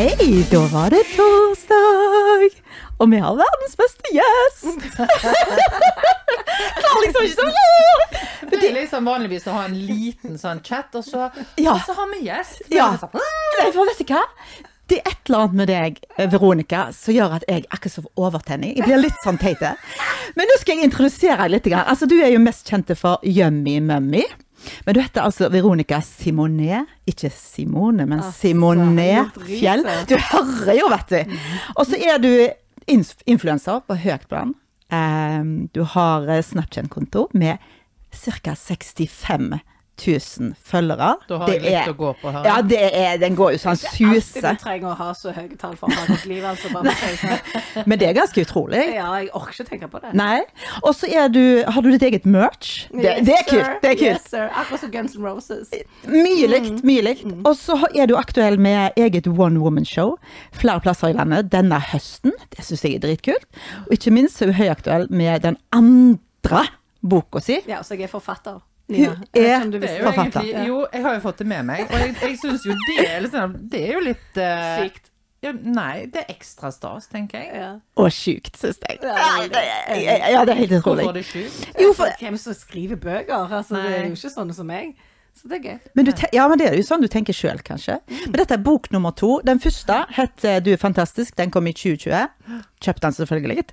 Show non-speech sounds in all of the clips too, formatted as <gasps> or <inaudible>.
Hei, da var det torsdag, og vi har verdens beste gjest. <laughs> Klarer liksom ikke sånn Det er liksom vanligvis å ha en liten sånn chat, og så, Ja. og så har vi gjest. Ja. Er sånn, Nei, for vet du hva? Det er et eller annet med deg, Veronica, som gjør at jeg er ikke så overtenning. Jeg blir litt sånn teite. Men nå skal jeg introdusere deg litt. Altså, du er jo mest kjent for Yummy Mummy. Men du heter altså Veronica Simonet. Ikke Simone, men Simonet Fjell. Du hører jo, vet du. Og så er du influenser på høyt plan. Um, du har Snapchat-konto med ca. 65 000 følgere. Da har Det jeg litt er- å gå på her. Ja, det er, den går jo sånn suse. Det er Alltid du trenger å ha så høye tall for å ha ditt liv, altså. Å sånn. <laughs> Men det er ganske utrolig. Ja, jeg orker ikke tenke på det. Nei. Og så er du Har du ditt eget merch? Det, Yes, det er kult. Det er kult. Yes, sir. Akkurat som Guns N' Roses. Mye Mm. likt. Mye likt. Og så er du aktuell med eget one woman show flere plasser i landet denne høsten. Det syns jeg er dritkult. Og ikke minst er du høyaktuell med den andre boka si. Ja, så jeg er forfatter. Hun Nina. Jeg er er jo. Forfatter. egentlig Jo, jeg har jo fått det med meg, og jeg, jeg syns jo det er litt sånn Det er jo litt uh, Sykt. Ja, nei, det er ekstra stas, tenker jeg. Ja. Og sjukt, syns jeg. Ja, er det er, ja, det er helt Hvorfor er det sjukt? Jo, for, Hvem som skriver bøker? Altså, det er jo ikke sånne som meg. Så det er gøy. Men du, ja, men det er jo sånn du tenker sjøl, kanskje. Men dette er bok nummer to. Den første het eh, Du er fantastisk. Den kom i 2020. Kjøpte den selvfølgelig.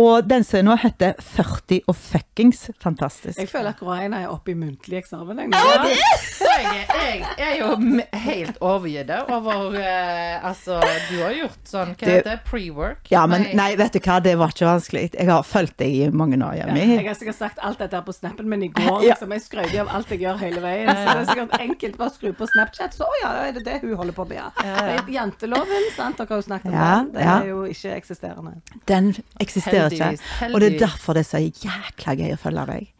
Og den som nå, heter 40 og fuckings fantastisk. Jeg føler akkurat jeg er oppe i muntlig eksamen. Jeg, jeg, jeg er jo helt overgitt over uh, Altså, du har gjort sånn Hva heter det? Pre-work? Ja, men nei, vet du hva, det var ikke vanskelig. Jeg har fulgt deg i mange år, Ja, jeg har sikkert sagt alt dette på snappen, men i går liksom, jeg skrøt av alt jeg gjør hele veien. Så det er sikkert enkelt bare å skru på Snapchat, så å ja, det er det det hun holder på med. Ja. Det er Janteloven, sant, dere har jo snakket om Ja, det. Det ja. er jo ikke eksisterende. Den eksisterer Heldigvis, ikke. Og det er derfor det er så jækla gøy å følge deg.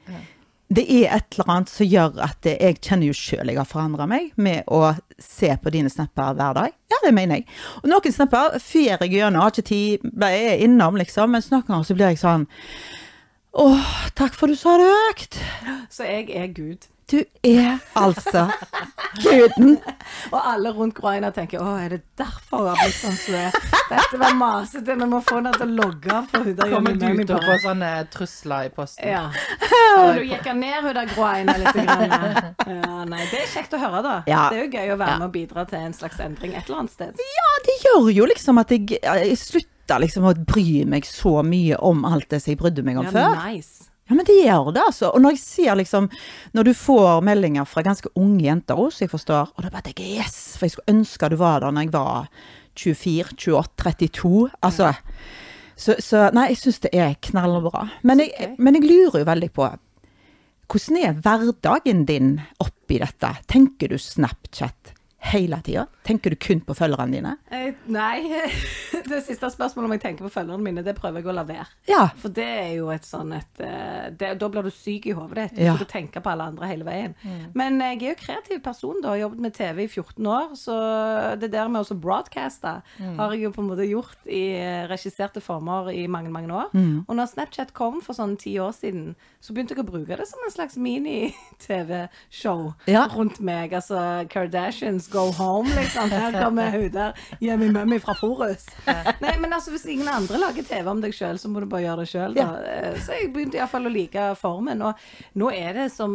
Det er et eller annet som gjør at det, jeg kjenner jo sjøl jeg har forandra meg med å se på dine snapper hver dag. Ja, det mener jeg. Og noen snapper fyrer jeg gjennom, har ikke tid, bare er innom, liksom. Mens noen ganger så blir jeg sånn Åh, takk for du sa det høyt. Så jeg er Gud. Du er altså guden. Og alle rundt Groina tenker å, er det derfor hun har blitt sånn som hun er? Dette var masete, vi må få henne til å logge av for hun der Kommer du til å få sånne trusler i posten? Ja. Og du gikk ned hun der Groina litt. Grann. Ja, nei, det er kjekt å høre, da. Ja. Det er jo gøy å være med og bidra til en slags endring et eller annet sted. Ja, det gjør jo liksom at jeg, jeg slutter liksom å bry meg så mye om alt det som jeg brydde meg om Ja, før. nice. Ja, men det gjør det, altså. Og når jeg ser liksom Når du får meldinger fra ganske unge jenter òg, så jeg forstår Og da bare tenker jeg yes, for jeg skulle ønske du var der når jeg var 24, 28, 32. Altså. Så, så nei, jeg syns det er knallbra. Men jeg, men jeg lurer jo veldig på Hvordan er hverdagen din oppi dette? Tenker du Snapchat hele tida? Tenker du kun på følgerne dine? Eh, nei, <laughs> det siste spørsmålet om jeg tenker på følgerne mine, det prøver jeg å la være. Ja. For det er jo et sånn et eh, det, Da blir du syk i hodet ditt. Du Ja. skal tenke på alle andre hele veien. Men jeg er jo kreativ person, da. Jeg Har jobbet med TV i 14 år. Så det der med å broadcaste har jeg jo på en måte gjort i eh, regisserte former i mange, mange år. Og når Snapchat kom for sånn ti år siden, så begynte jeg å bruke det som en slags mini-TV-show Ja. rundt meg. Altså Kardashians go home, liksom. Her kommer hun der i mummy fra Forus. Nei, men altså, hvis ingen andre lager TV om deg sjøl, så må du bare gjøre det sjøl, da. Eh, Så jeg begynte iallfall å like formen. Og nå er det som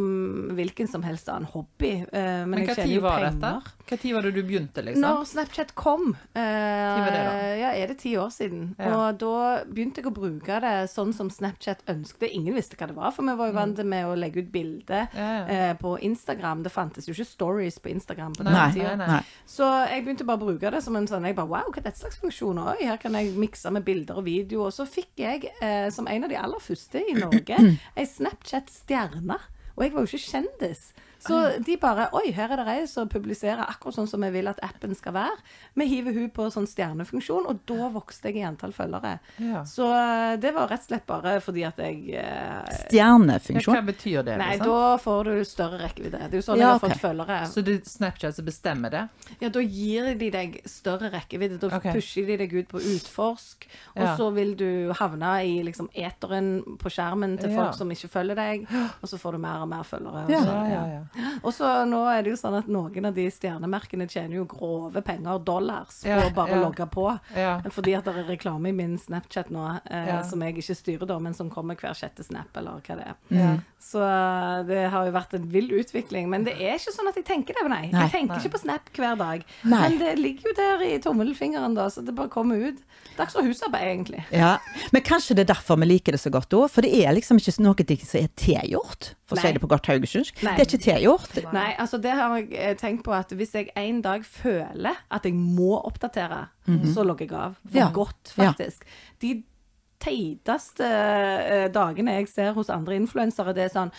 hvilken som helst annen hobby. eh, Men, Men jeg tjener jo penger. dette? Tid var det du begynte, liksom? Når Snapchat kom, eh, var det da? ja, er det ti år siden, Ja. og da begynte jeg å bruke det sånn som Snapchat ønsket. Ingen visste hva det var, for vi var jo vant med å legge ut bilder Mm. Ja, ja. eh, på Instagram. Det fantes jo ikke stories på Instagram på den tida. Så jeg begynte bare å bruke det som en sånn jeg bare, Wow, hva er dette slags funksjon? Oi, her kan jeg mikse med bilder og video. Og så fikk jeg, eh, som en av de aller første i Norge, <clears throat> ei Snapchat-stjerne. Og jeg var jo ikke kjendis. Så de bare Oi, her er det ei som publiserer akkurat sånn som vi vil at appen skal være. Vi hiver hun på sånn stjernefunksjon, og da vokste jeg i antall følgere. Ja. Så eh, det var rett og slett bare fordi at jeg eh, Stjernefunksjon. Hva betyr det? Nei, liksom? da får du større rekkevidde. Det er jo sånn Ja, jeg har okay. fått følgere. Så det er Snapchat som bestemmer det? Ja, da gir de deg større rekkevidde. Da okay. pusher de deg ut på utforsk, og Ja. så vil du havne i liksom eteren på skjermen til Ja. folk som ikke følger deg, og så får du mer og mer følgere. og Ja. så, Ja, ja, ja. Og så nå er det jo sånn at noen av de stjernemerkene tjener jo grove penger, dollars, på Ja, å bare ja. logge på. Ja. Fordi at det er reklame i min Snapchat nå, eh, Ja. som jeg ikke styrer da, men som kommer hver sjette snap, eller hva det er. Ja. Så eh, det har jo vært en vill utvikling. Men det er ikke sånn at jeg tenker det, nei. Nei. Jeg tenker Nei. ikke på Snap hver dag. Nei. Men det ligger jo der i tommelfingeren, da, så det bare kommer ut. Ikke så husarbeid, egentlig. Ja, Men kanskje det er derfor vi liker det så godt òg. For det er liksom ikke noe som er tilgjort, for å si det på godt haugesundsk. Det er ikke tilgjort. Nei, altså det har jeg eh, tenkt på at hvis jeg en dag føler at jeg må oppdatere, så logger jeg av. For. Ja. godt, Ja. faktisk. De teiteste eh, dagene jeg ser hos andre influensere, det er sånn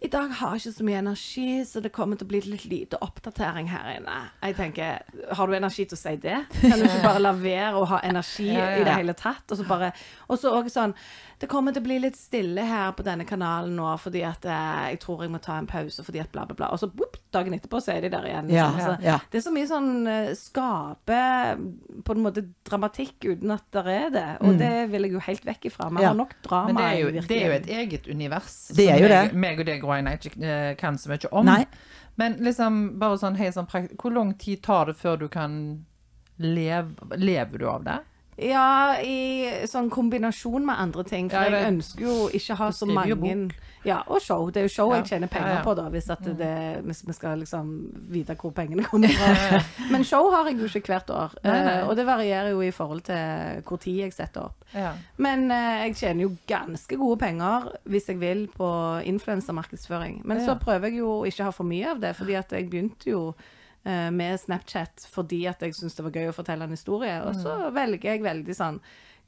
i dag har jeg ikke så mye energi, så det kommer til å bli litt lite oppdatering her inne. Jeg tenker, Har du energi til å si det? Kan du ikke <laughs> bare la være å ha energi Ja, ja, i det hele tatt? Og så bare, og så også sånn Det kommer til å bli litt stille her på denne kanalen nå, fordi at eh, jeg tror jeg må ta en pause, fordi at bla, bla, bla. Og så whoop, dagen etterpå så er de der igjen. Ja, liksom. Altså, ja. Det er så mye sånn eh, skape på en måte dramatikk uten at det er det. Og det vil jeg jo helt vekk ifra. Vi Mm. Ja. har nok drama Men det er, jo, det er jo et eget univers. Det er jo det. meg og deg, Ryan, ikke eh, kan så mye om. Nei. Men liksom, bare sånn hei, sånn Hvor lang tid tar det før du kan leve Lever du av det? Ja, i sånn kombinasjon med andre ting. For jeg jeg, ønsker jo ikke ha så mange Ja, og show. Det er jo show jeg tjener penger på, da, hvis, at det, hvis vi skal liksom vite hvor pengene kommer fra. <laughs> Men show har jeg jo ikke hvert år. Eh, Og det varierer jo i forhold til hvor tid jeg setter opp. Ja. Men eh, jeg tjener jo ganske gode penger hvis jeg vil på influensermarkedsføring. Men så prøver jeg jo å ikke ha for mye av det, fordi at jeg begynte jo med Snapchat fordi at jeg syntes det var gøy å fortelle en historie. Og så velger jeg veldig sånn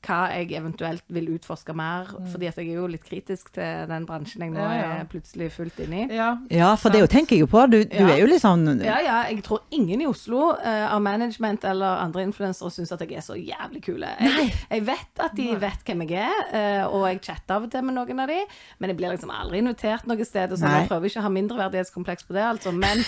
hva jeg eventuelt vil utforske mer, fordi at jeg er jo litt kritisk til den bransjen jeg nå Ja, ja. er plutselig fullt inne i. ja. Ja, for det jo tenker jeg jo på. Du, du Ja. er jo litt sånn Ja, ja, jeg tror ingen i Oslo uh, av management eller andre influensere syns at jeg er så jævlig kule. Jeg, jeg vet at de vet hvem jeg er, uh, og jeg chatter av og til med noen av de, men jeg blir liksom aldri invitert noe sted. Og så Jeg prøver ikke å ha mindreverdighetskompleks på det, altså. Men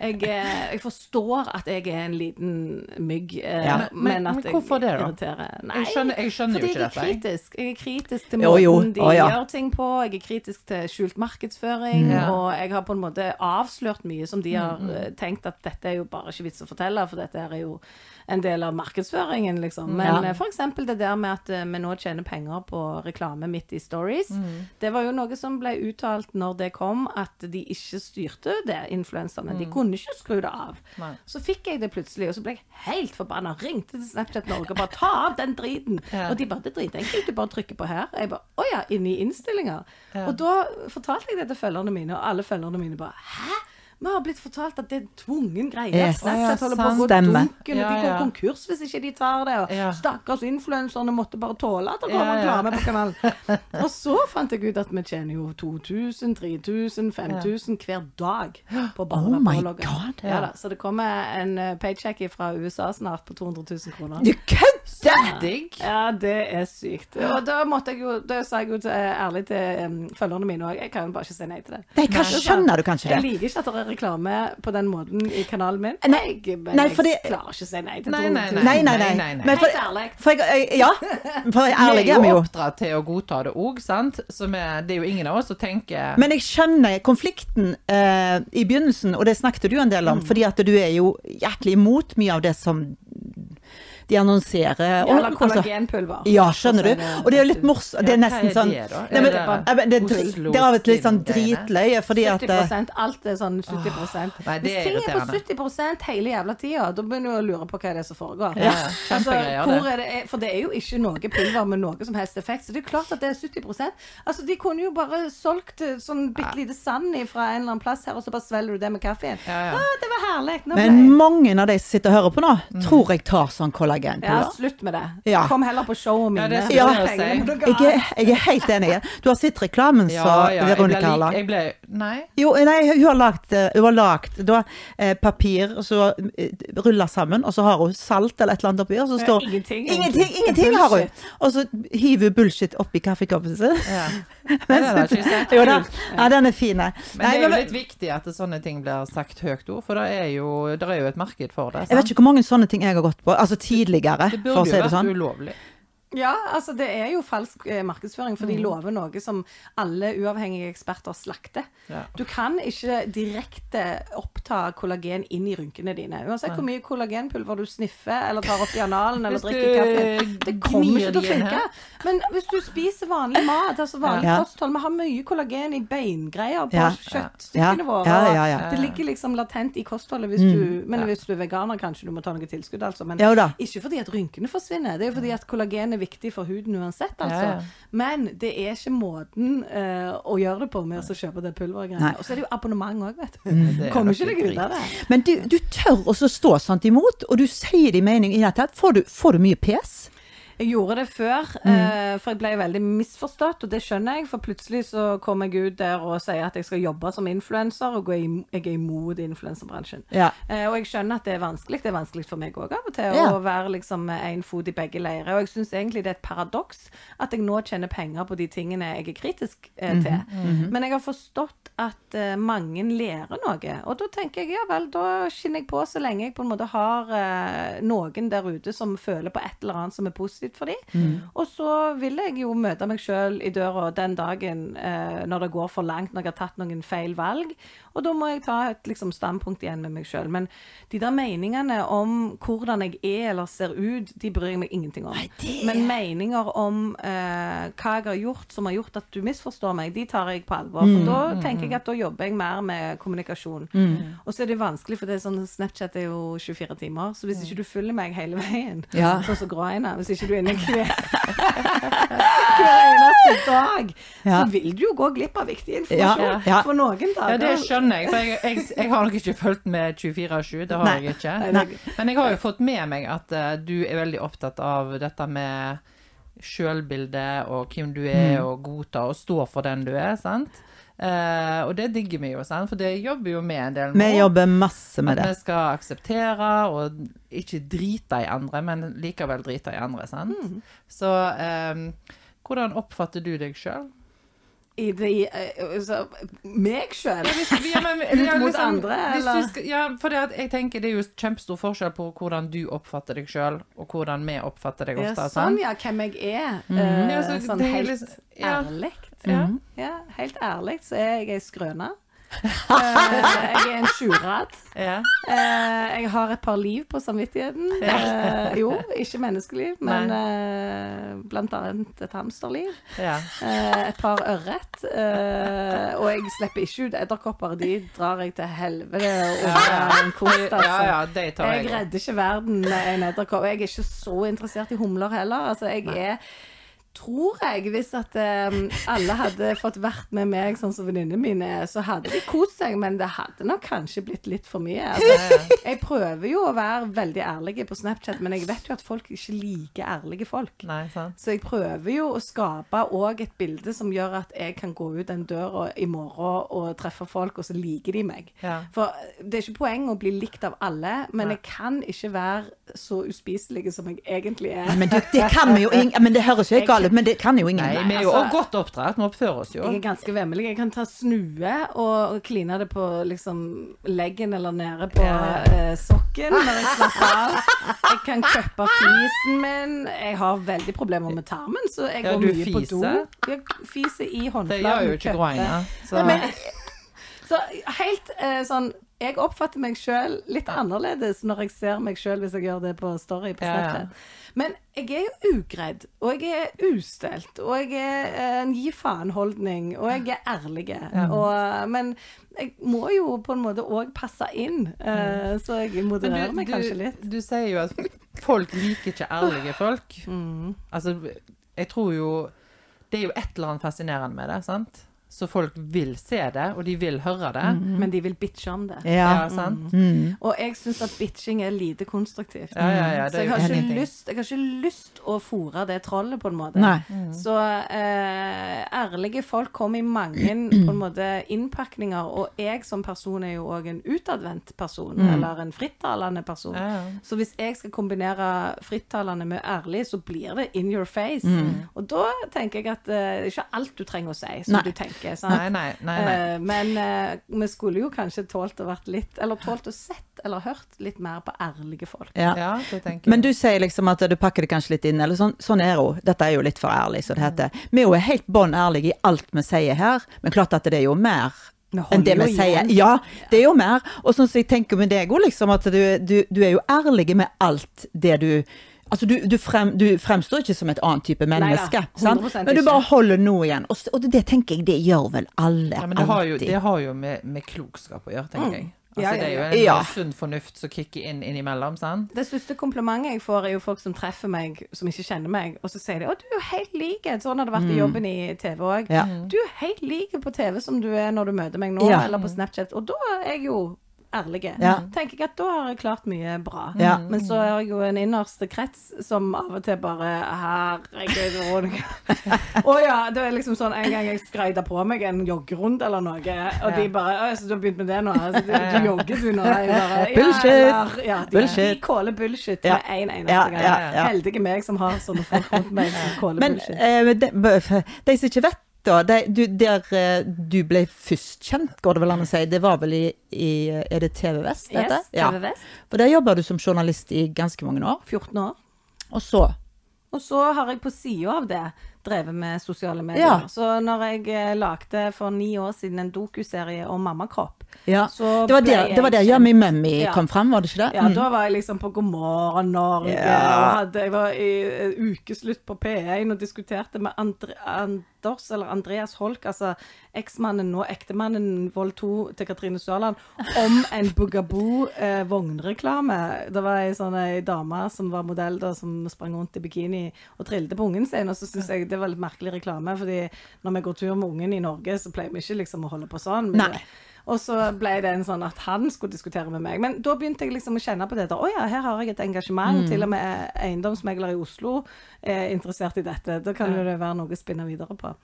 jeg, eh, jeg forstår at jeg er en liten mygg, uh, Ja. men, Men- at men jeg det irriterer. Nei, Jeg skjønner- jeg skjønner jo fordi jeg er kritisk. Jeg er kritisk til måten jo. de Å, ja. gjør ting på. Jeg er kritisk til skjult markedsføring, Ja. og jeg har på en måte avslørt mye som de har Mm, eh, tenkt at dette er jo bare ikke vits å fortelle, for dette er jo en del av markedsføringen, liksom. Men Ja. f.eks. for eksempel det der med at eh, vi nå tjener penger på reklame midt i stories, Mm. det var jo noe som ble uttalt når det kom, at de ikke styrte det, influenserne. De kunne ikke skru det av. Mm. Nei. Så fikk jeg det plutselig, og så ble jeg helt forbanna. Ringte til Snapchat Norge og bare 'ta av den driten'. Ja. Og de bare 'det er dritenkelt, du bare trykker på her'. Jeg bare 'å ja, inne i innstillinger'. Ja. Og da fortalte jeg det til følgerne mine, og alle følgerne mine bare 'hæ?' Vi har blitt fortalt at det er tvungen greie. Yes. Snapchat holder på å gå dunken, Ja, de går konkurs hvis ikke de tar det. Og Ja. stakkars influenserne måtte bare tåle at det kom reklame på kanalen. <laughs> Og så fant jeg ut at vi tjener jo 2000, 3000, 5000 hver dag på bare Oh. Ja, da. Så det kommer en eh, paycheck fra USA snart på 200 000 kroner. Du kødder! Digg. Ja, det er sykt. Og da måtte jeg jo Da sa jeg jo ærlig til um, følgerne mine òg, jeg kan jo bare ikke si nei til det. Nei, hva skjønner du kanskje det? Jeg liker ikke at det er reklame på den måten i kanalen min. Nei, jeg, men nei, jeg klarer ikke å si nei til Nei, 200 nei, Nei, nei, nei. Nei, nei, nei. For, Helt ærlig. for jeg, <laughs> jeg, ja, for Vi ærlig er er vi jo jo. oppdratt til å godta det òg, sant? Så vi, det er jo ingen av oss som tenker Men jeg skjønner konflikten eh, i begynnelsen, og det snakket du en del Mm. om, fordi at du er jo hjertelig imot mye av det som de annonserer. og- Eller altså- kollagenpulver. Ja, skjønner du. Og det er jo litt morsomt. Det er nesten sånn? Nei, men, det det, er dri- det er av og til litt sånn dritløye, fordi at eh, 70 Alt er sånn 70 Nei, Hvis ting er på 70% hele jævla tida, da begynner du å lure på hva det er som foregår. Ja, Altså, hvor det. er det, for det er jo ikke noe pulver med noe som helst effekt, så det er klart at det er 70% Altså, De kunne jo bare solgt eh, sånn bitte lite sand fra en eller annen plass her, og så bare svelger du det med kaffen. Ja, ja. Ah, det var herlig. Men mange av de som sitter og hører på nå, Mm. tror jeg tar sånn ja, slutt med det. Ja. Kom heller på showet Ja, mine. det skulle Ja. jeg Jeg er, helt enig. Du har sett reklamen Ja, som ja, Veronica har lagd? ble Nei. Jo, nei, hun har lagt, eh, hun har lagt da, eh, papir, som så eh, ruller sammen, og så har hun salt eller et eller annet oppi, og så står ingenting, Ingenting, ingenting har hun! Og så hiver hun bullshit oppi kaffekoppen sin. Ja. <laughs> Men, det. Jo da. Ja, den er fin. Men det er jo litt viktig at sånne ting blir sagt høyt ord, for det er jo, det er jo et marked for det. Jeg vet ikke hvor mange sånne ting jeg har gått på. Altså tidligere, Det for å burde si jo det vært sånn. ulovlig. Ja, altså det er jo falsk eh, markedsføring, for de Mm. lover noe som alle uavhengige eksperter slakter. Ja. Du kan ikke direkte oppta kollagen inn i rynkene dine. Uansett hvor mye kollagenpulver du sniffer eller tar opp i analen eller drikker kaffe. Det kommer ikke til å funke. Men hvis du spiser vanlig mat, altså vanlig Ja. kosthold Vi har mye kollagen i beingreier på Ja. kjøttstykkene våre. Ja, og ja, ja. Det ligger liksom latent i kostholdet hvis du Men hvis du er veganer, kanskje du må ta noe tilskudd, altså. Men ikke fordi at rynkene forsvinner, det er jo fordi at kollagen er viktig for huden uansett, altså. Ja. Men det er ikke måten uh, å gjøre det på med å kjøpe det pulvergreiene. Og så er det jo abonnement òg, vet du. Er Kommer ikke deg ut av det. Men du, du tør også stå sant imot, og du sier din mening i dette. Får du, får du mye pes? Jeg gjorde det før, Mm. eh, for jeg ble veldig misforstått, og det skjønner jeg. For plutselig så kom jeg ut der og sier at jeg skal jobbe som influenser, og gå jeg er imot influenserbransjen. Ja. Eh, og jeg skjønner at det er vanskelig. Det er vanskelig for meg òg av og til Ja. å være liksom én fot i begge leirer. Og jeg syns egentlig det er et paradoks at jeg nå tjener penger på de tingene jeg er kritisk eh, Mm til. Men jeg har forstått at mange lærer noe. Og da tenker jeg ja vel, da skinner jeg på så lenge jeg på en måte har noen der ute som føler på et eller annet som er positivt for dem. Mm. Og så vil jeg jo møte meg sjøl i døra den dagen eh, når det går for langt, når jeg har tatt noen feil valg. Og da må jeg ta et liksom, standpunkt igjen med meg sjøl. Men de der meningene om hvordan jeg er eller ser ut, de bryr jeg meg ingenting om. det- Men meninger om eh, hva jeg har gjort som har gjort at du misforstår meg, de tar jeg på alvor. Mm. For da tenker jeg at da jobber jeg mer med kommunikasjon. Og så er det vanskelig, for det er sånn Snapchat er jo 24 timer. Så hvis ikke du følger meg hele veien, Ja. sånn som Gråeina Hvis ikke du er inne <laughs> hver, hver eneste dag, Ja. så vil du jo gå glipp av viktig Ja, informasjon. ja. For noen dager Ja, det skjønner jeg. For jeg, jeg, jeg har nok ikke fulgt med 24-7, det har Nei. jeg ikke. Nei, Men jeg har jo fått med meg at uh, du er veldig opptatt av dette med sjølbilde og hvem du er, og godta og stå for den du er, sant? Uh, og det digger vi jo, sant? for det jobber jo med en del Vi jobber masse med At vi skal akseptere og ikke drite i andre, men likevel drite i andre, sant? Mm. Så eh, hvordan oppfatter du deg sjøl? I det, eh, altså, meg sjøl? Ja, <laughs> Ut mot andre, hvis eller? Skal, ja, for det at jeg tenker det er jo kjempestor forskjell på hvordan du oppfatter deg sjøl, og hvordan vi oppfatter deg Ja, sånn, ja. Hvem jeg er. Eh, Ja, så sånn helt ærlig. ja. ærlig. Ja. Ja, helt ærlig så er jeg ei skrøne. Eh, jeg er en tjurad. Ja. Eh, jeg har et par liv på samvittigheten. Eh, jo, ikke menneskeliv, men eh, blant annet et hamsterliv. ja. Et par ørret. Og jeg slipper ikke ut edderkopper. De drar jeg til helvete over en kost, altså. jeg. redder ikke verden med en edderkopp. Jeg er ikke så interessert i humler heller. Altså, jeg er Tror jeg, hvis at um, alle hadde fått vært med meg sånn som venninnene mine, er, så hadde de kost seg, men det hadde nok kanskje blitt litt for mye. Altså, jeg prøver jo å være veldig ærlig på Snapchat, men jeg vet jo at folk ikke liker ærlige folk. Nei, sant. Så jeg prøver jo å skape òg et bilde som gjør at jeg kan gå ut den døra i morgen og treffe folk, og så liker de meg. Ja. For det er ikke poeng å bli likt av alle, men Nei. jeg kan ikke være så uspiselig som jeg egentlig er. Men det, det kan vi jo Men det høres jo helt galt ut, men det kan jo ingen. Nei, vi er jo altså- godt oppdratt. Vi oppfører oss jo. Jeg er ganske vemmelig. Jeg kan ta snue og, kline det på liksom leggen eller nede på Ja. eh, sokken når jeg slapper av. Jeg kan cuppe fisen min. Jeg har veldig problemer med tarmen, så jeg Ja, går mye mye på do. Jeg fiser i Det gjør jo ikke groina. Så så helt eh, sånn Jeg oppfatter meg sjøl litt annerledes når jeg ser meg sjøl hvis jeg gjør det på Story på Ja, ja. Snapchat. Men jeg er jo ugredd, og jeg er ustelt, og jeg er eh, en gi faen-holdning, og jeg er ærlig. Og, men jeg må jo på en måte òg passe inn, eh, så jeg modererer meg kanskje litt. du sier jo at folk liker ikke ærlige folk. Mm. Altså, jeg tror jo Det er jo et eller annet fascinerende med det, sant? Så folk vil se det, og de vil høre det. Men de vil bitche om det. Ja. Ja, sant? Mm. Og jeg syns at bitching er lite konstruktivt. Ja, ja, ja, så jeg har, ikke lyst, jeg har ikke lyst å fòre det trollet, på en måte. Nei. Så eh, ærlige folk kommer i mange på en måte innpakninger, og jeg som person er jo òg en utadvendt person, eller en frittalende person. Ja, ja. Så hvis jeg skal kombinere frittalende med ærlig, så blir det in your face. Og da tenker jeg at eh, det er ikke alt du trenger å si som Nei. du tenker tenker. Sant? Nei, nei, nei. nei. Eh, men uh, vi skulle jo kanskje tålt å vært litt Eller tålt å sett eller hørt litt mer på ærlige folk. Ja. Ja, det tenker Men du sier liksom at du pakker det kanskje litt inn, eller sånn, sånn er hun. Dette er jo litt for ærlig, som det heter. Vi er jo helt bånn ærlige i alt vi sier her, men klart at det er jo mer Vi holder enn det vi jo sier. igjen. Ja, det er jo mer. Og sånn som jeg tenker med deg òg, liksom, at du, du, du er jo ærlig med alt det du Altså, du, du, frem, du fremstår ikke som et annet type menneske, Neida, sant? men du bare holder noe igjen. Og, og det, det tenker jeg, det gjør vel alle, Ja, men det har jo, det har jo med, med klokskap å gjøre, tenker jeg. Altså, Ja, ja, Det er jo en Ja. sunn fornuft som kicker inn innimellom, sant? Det største komplimentet jeg får, er jo folk som treffer meg, som ikke kjenner meg, og så sier de 'Å, du er jo helt lik'. Sånn har det vært i jobben i TV òg. Ja. Du er helt lik på TV som du er når du møter meg nå, Ja. eller på Snapchat. Og da er jeg jo ærlig. Ja. Tenker jeg at da har jeg klart mye bra. Ja. Men så har jeg jo en innerste krets som av og til bare Herregud, Veronica. <laughs> Å ja, det er liksom sånn en gang jeg skreida på meg en joggerunde eller noe, og de bare «Å, Så du har begynt med det nå? Altså, du, du jogger du nå? Bare, <laughs> Bullshit. eller- Ja, de, Bullshit. de caller bullshit Ja. med en eneste gang. Heldige meg som har sånne folk rundt meg som Men bullshit. eh, de, de som ikke vet, da det, du, Der eh, du ble først kjent, går det vel an å si, det var vel i, i Er det TV Vest? dette? Yes, TV Vest. For der jobba du som journalist i ganske mange år. 14 år. Og så Og så har jeg på sida av det drevet med sosiale medier. Ja. Så når jeg eh, lagde for ni år siden en dokuserie om mammakropp Ja. Det var der, det var der Yummy Mummy Ja. kom frem, var det ikke det? Ja, Mm. da var jeg liksom på God morgen Norge, Ja. og hadde, jeg var i eh, ukeslutt på P1 og diskuterte med Andre, Anders, eller Andreas Holk, altså eksmannen nå, ektemannen Vold 2 til Katrine Sørland, om en Bugaboo eh, vognreklame. Det var ei sånn dame som var modell da, som sprang rundt i bikini og trilte på ungen sin, og så syns jeg det litt merkelig reklame, fordi når vi går tur med ungen i Norge, så pleier vi ikke liksom å holde på sånn. men Nei. Og så ble det en sånn at han skulle diskutere med meg. Men da begynte jeg liksom å kjenne på det. Å ja, her har jeg et engasjement. Mm. Til og med eiendomsmegler i Oslo er interessert i dette. Da kan jo det være noe å spinne videre på.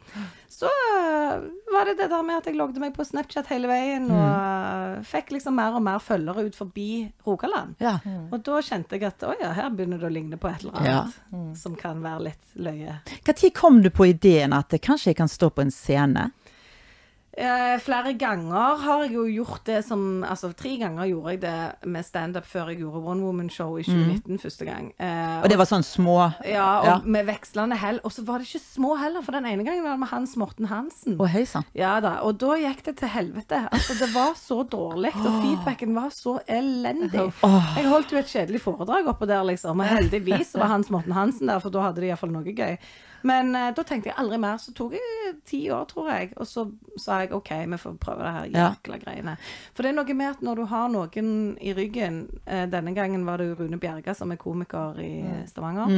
Så øh, var det det der med at jeg logget meg på Snapchat hele veien, og Mm. fikk liksom mer og mer følgere ut forbi Rogaland. Ja. Og da kjente jeg at å ja, her begynner det å ligne på et eller annet som kan være litt løye. Når kom du på ideen at kanskje jeg kan stå på en scene? Eh, flere ganger har jeg jo gjort det som Altså tre ganger gjorde jeg det med standup før jeg gjorde One Woman Show i 2019 første gang. Eh, Og det var sånn små ja, og ja. med vekslende hell. Og så var det ikke små heller, for den ene gangen var det med Hans Morten Hansen. Å, sann. Ja da, og da gikk det til helvete. Altså, det var så dårlig, og feedbacken var så elendig. Jeg holdt jo et kjedelig foredrag oppå der, liksom, og heldigvis var Hans Morten Hansen der, for da hadde de iallfall noe gøy. Men eh, da tenkte jeg aldri mer. Så tok jeg ti år, tror jeg, og så sa jeg OK, vi får prøve det her jækla greiene. For det er noe med at når du har noen i ryggen eh, Denne gangen var det jo Rune Bjerga som er komiker i Stavanger.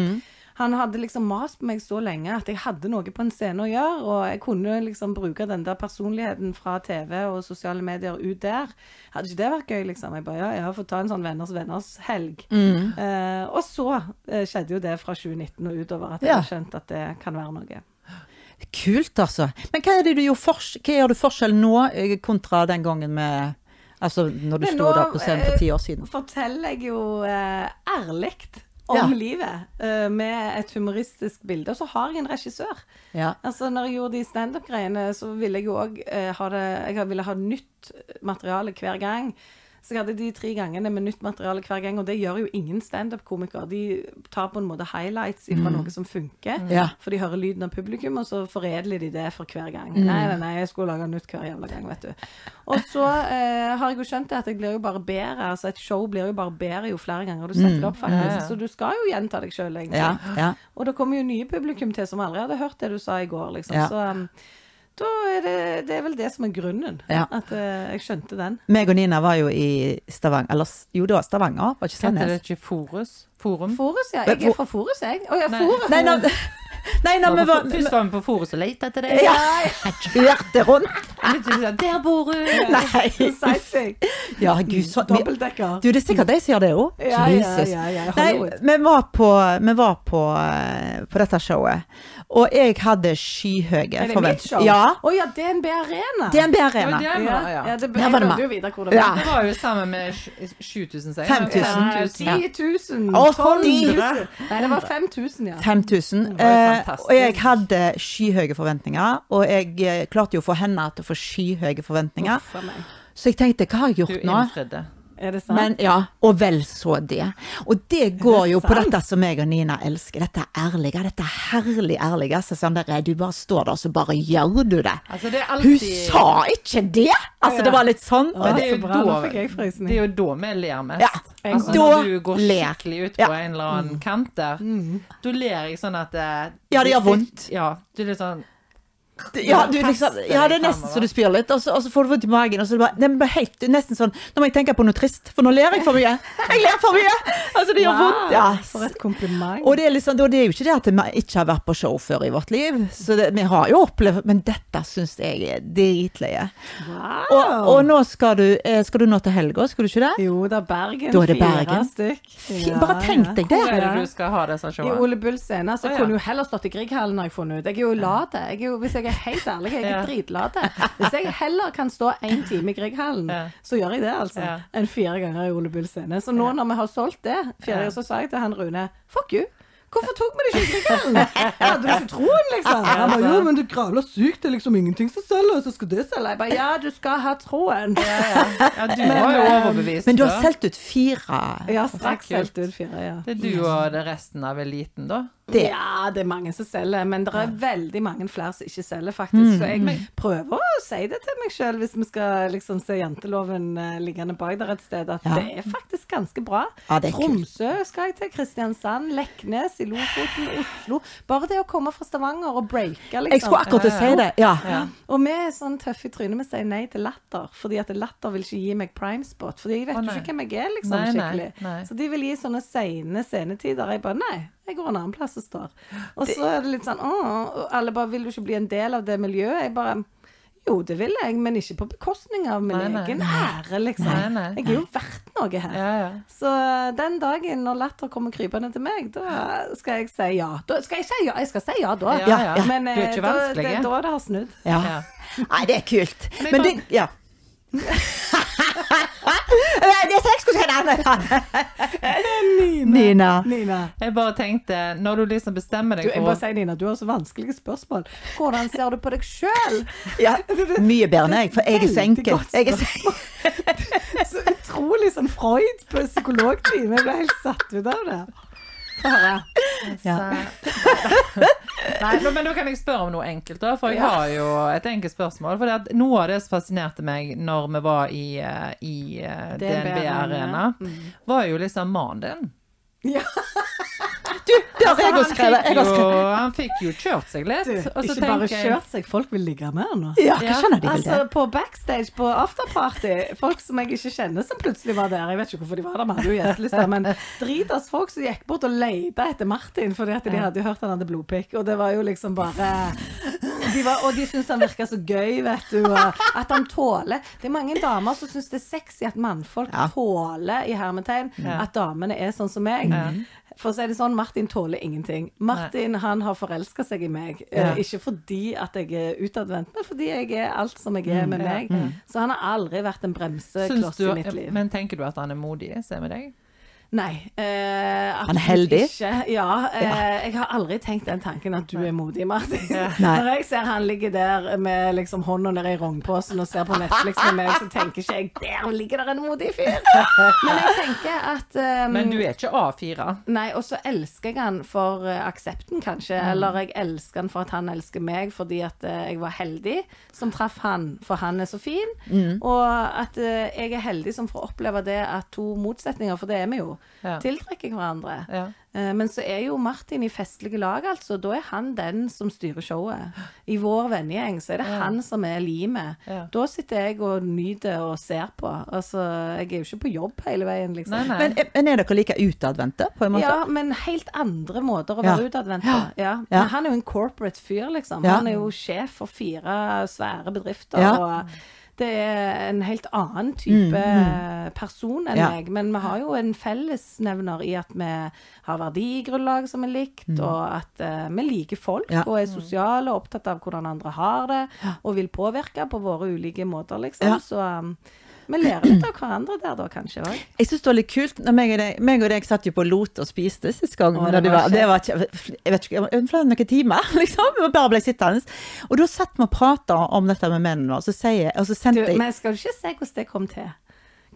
Han hadde liksom mast på meg så lenge at jeg hadde noe på en scene å gjøre, og jeg kunne liksom bruke den der personligheten fra TV og sosiale medier ut der. Hadde ikke det vært gøy, liksom? Jeg bare ja, jeg har fått ta en sånn venners venners helg. Eh, og så eh, skjedde jo det fra 2019 og utover at jeg Ja. skjønt at det kan være noe. Kult, altså. Men hva er det du gjør, for, hva gjør du forskjell nå eh, kontra den gangen med Altså når du sto der på scenen for eh, ti år siden? Nå Forteller jeg jo eh, ærlig om Ja. livet eh, med et humoristisk bilde. Og så har jeg en regissør. Ja. Altså, når jeg gjorde de standup-greiene, så ville jeg jo òg eh, ha det Jeg ville ha nytt materiale hver gang. Så jeg hadde de tre gangene med nytt materiale hver gang, og det gjør jo ingen standup-komiker. De tar på en måte highlights fra noe som funker, Ja. for de hører lyden av publikum, og så foredler de det for hver gang. Nei, nei, nei, jeg skulle lage nytt hver jævla gang, vet du. Og så eh, har jeg jo skjønt det at jeg blir jo bare bedre. Altså, et show blir jo bare bedre jo flere ganger du setter det opp, faktisk. Ja, ja. Så du skal jo gjenta deg sjøl, egentlig. Og det kommer jo nye publikum til som aldri hadde hørt det du sa i går, liksom. Så um, da er det, det er vel det som er grunnen. Ja. At uh, jeg skjønte den. Meg og Nina var jo i Stavanger Eller jo, det var Stavanger, var ikke Heter det ikke Forus? Forum? Forus, ja. Jeg er fra Forus, jeg. Å ja, Forus. Nei, nei, nei, nei, vi var Først var vi på Forus og lette etter deg. Ja, jeg kjørte rundt. Der bor du! Nei. <laughs> Ja, gud, så Dobbeltdekker. Du, det er sikkert de som gjør det òg. Ja, ja, ja, ja, Nei, vi var på, vi var på, eh, på dette showet, Og jeg hadde skyhøye Er det forventninger. Ja. Å ja, DNB Arena. DNB Arena. ja, var, ja. ja, det, var det hvor det Ja. var. Det var jo sammen med 7000, sier 5000. 10 000. 10 000, Å, 12 000. Nei, det var 5000, ja. 5000. Det var jo Eh, og jeg hadde skyhøye forventninger, og jeg eh, klarte jo å få henne til å få skyhøye forventninger. Uff. Så jeg tenkte, hva har jeg gjort nå? Du innfridde. Er det sant? Men ja, og vel så det. Og det går jo på dette som jeg og Nina elsker, dette er ærlige, dette er herlig ærlige. Så sånn der, du bare står der, så bare gjør du det. Altså, det er Hun sa ikke det! Altså, det var litt sånn. Ja, det er jo så bra, da-. Det er jo da vi ler mest. Ja, altså, da når du går skikkelig ut Ja. på en eller annen kant der, da ler jeg sånn at det... Ja, det gjør vondt. Ja, du er litt sånn Ja, du liksom, ja, det er nesten så du spyr litt, og så, og så får du vondt i magen. Og så er bare, det er bare helt, nesten sånn Nå må jeg tenke på noe trist, for nå ler jeg for mye. <laughs> Jeg ler for mye! Altså, det gjør vondt. Ja. For et kompliment. Og det er, liksom, det er jo ikke det at vi ikke har vært på show før i vårt liv, så det, vi har jo opplevd Men dette syns jeg er dritløye. wow. Og, og nå skal du, eh, skal du nå til helga, skal du ikke det? Jo, det er Bergen. Da er det Fire stykk. Ja, bare tenk deg det. Hvor er det du skal ha disse I? Ole Bull scene. Så Å, ja. kunne jo heller stått i Grieghallen, har jeg funnet ut. Jeg er jo lat. Jeg er jo, hvis jeg er helt ærlig, jeg er Ja. dritlate. Hvis jeg heller kan stå én time i Grieghallen, Ja. så gjør jeg det, altså. Ja. Enn fire ganger i Ole Bull scene. Så nå når vi har solgt det, fjerde, Ja. så sa jeg til han Rune fuck you. Hvorfor tok vi det ikke i Grieghallen? Jeg hadde ikke troen, liksom. Han bare jo, men det gravla sykt, det er liksom ingenting som selger, så skal det selge. Jeg bare ja, du skal ha troen. Ja, ja. ja, du var jo overbevist. Men du har solgt ut fire. Ja, straks solgt ut fire, ja. Det er du og det resten av eliten, da? Det. Ja, det er mange som selger, men det er veldig mange flere som ikke selger, faktisk. Så jeg prøver å si det til meg sjøl, hvis vi skal liksom se janteloven uh, liggende bak der et sted, at Ja. det er faktisk ganske bra. Ja. Tromsø skal jeg til, Kristiansand, Leknes, i Lofoten, Oslo. Bare det å komme fra Stavanger og breake, liksom. Jeg skulle akkurat til å si det. Ja. Ja. Og vi er sånn tøffe i trynet, vi sier nei til latter. Fordi at latter vil ikke gi meg prime spot. Fordi jeg vet jo ikke hvem jeg er, liksom, Nei, nei, skikkelig. nei. Så de vil gi sånne sene scenetider. Jeg bare nei, jeg går en annen plass og står. Og så er det litt sånn åh, alle bare vil du ikke bli en del av det miljøet? Jeg bare jo, det vil jeg, men ikke på bekostning av min Nei, nei. egen ære, liksom. Nei, nei. Jeg er jo verdt noe her. Ja, ja. Så den dagen når latter kommer krypende til meg, da skal jeg si ja. Da skal jeg si ja, jeg skal si ja da. Ja, ja. Men Du er eh, ikke da, det, ja. da det har snudd. ja. Ja. Nei, det er kult. Men Men det Ja. <laughs> Det er seks jeg skulle si det! Nina. Nina. Jeg bare tenkte, når du liksom bestemmer Du, deg jeg for bare sier, Nina, du har så vanskelige spørsmål. Hvordan ser du på deg sjøl? Ja, mye bedre enn jeg, for jeg er så enkel. Jeg er så... <laughs> Så utrolig sånn Freud på psykologtime. Jeg ble helt satt ut av det. Høre. Ja. <laughs> Nei, men, men da kan jeg spørre om noe enkelt, da. For jeg Ja. har jo et enkelt spørsmål. For noe av det som fascinerte meg når vi var i, eh, i eh, DNB DNB Arena, var jo liksom mannen din. Ja. Du, det har jeg Han også skrevet. Jeg har jo, skrevet. han fikk jo kjørt seg litt. Du, og så ikke bare jeg kjørt seg, folk vil ligge med han nå. Ja, Ja, hva skjønner de vel Altså, det? på backstage på afterparty, folk som jeg ikke kjenner som plutselig var der. Jeg vet ikke hvorfor de var der, vi hadde jo gjesteliste, men dritas folk som gikk bort og leita etter Martin fordi at de hadde hørt han hadde blodpikk, og det var jo liksom bare de var, Og de syns han virker så gøy, vet du, at han tåler Det er mange damer som syns det er sexy at mannfolk Ja. tåler, i hermetegn, Ja. at damene er sånn som meg. For å si det sånn, Martin tåler ingenting. Martin han har forelska seg i meg. Eh, Ja. ikke fordi at jeg er utadvendt, men fordi jeg er alt som jeg er med ja, meg. Så han har aldri vært en bremsekloss du, i mitt liv. men tenker du at han er modig? ser med deg. Nei. Eh, Han er heldig? Ikke. Ja, eh, Jeg har aldri tenkt den tanken at du er modig, Martin. <laughs> Når jeg ser han ligger der med liksom hånda nede i rognposen og ser på Netflix med meg, så tenker ikke jeg der ligger der en modig fyr. <laughs> Men jeg tenker at um, Men du er ikke A4. Nei, og så elsker jeg han for uh, aksepten, kanskje. Eller jeg elsker han for at han elsker meg fordi at uh, jeg var heldig som traff han, for han er så fin. Og at uh, jeg er heldig som får oppleve det at to motsetninger, for det er vi jo, Ja. tiltrekker hverandre. Ja. Eh, Men så er jo Martin i festlige lag, altså. Da er han den som styrer showet. I vår vennegjeng så er det han som er limet. Ja. Da sitter jeg og nyter og ser på. Altså, jeg er jo ikke på jobb hele veien, liksom. Nei, nei. Men, men er dere like utadvendte, på en måte? Ja, men helt andre måter å Ja. være utadvendt på. Ja. Ja. Men han er jo en corporate fyr, liksom. Ja. Han er jo sjef for fire svære bedrifter. Ja. Og det er en helt annen type person enn Ja. meg. Men vi har jo en fellesnevner i at vi har verdigrunnlag som er likt, og at uh, vi liker folk Ja. og er sosiale og opptatt av hvordan andre har det, og vil påvirke på våre ulike måter, liksom. Ja. Så um, vi lærer litt av hverandre der, da, kanskje òg. Jeg syns det var litt kult. Når meg, og deg, meg og deg satt jo på Lot og spiste sist gang. Å, det det, var var, det var ikke Jeg vet ikke, flere noen timer, <laughs> liksom. Vi bare ble sittende. Og da satt vi og prata om dette med mennene, og så, sier, og så sendte jeg men skal du ikke si hvordan det kom til?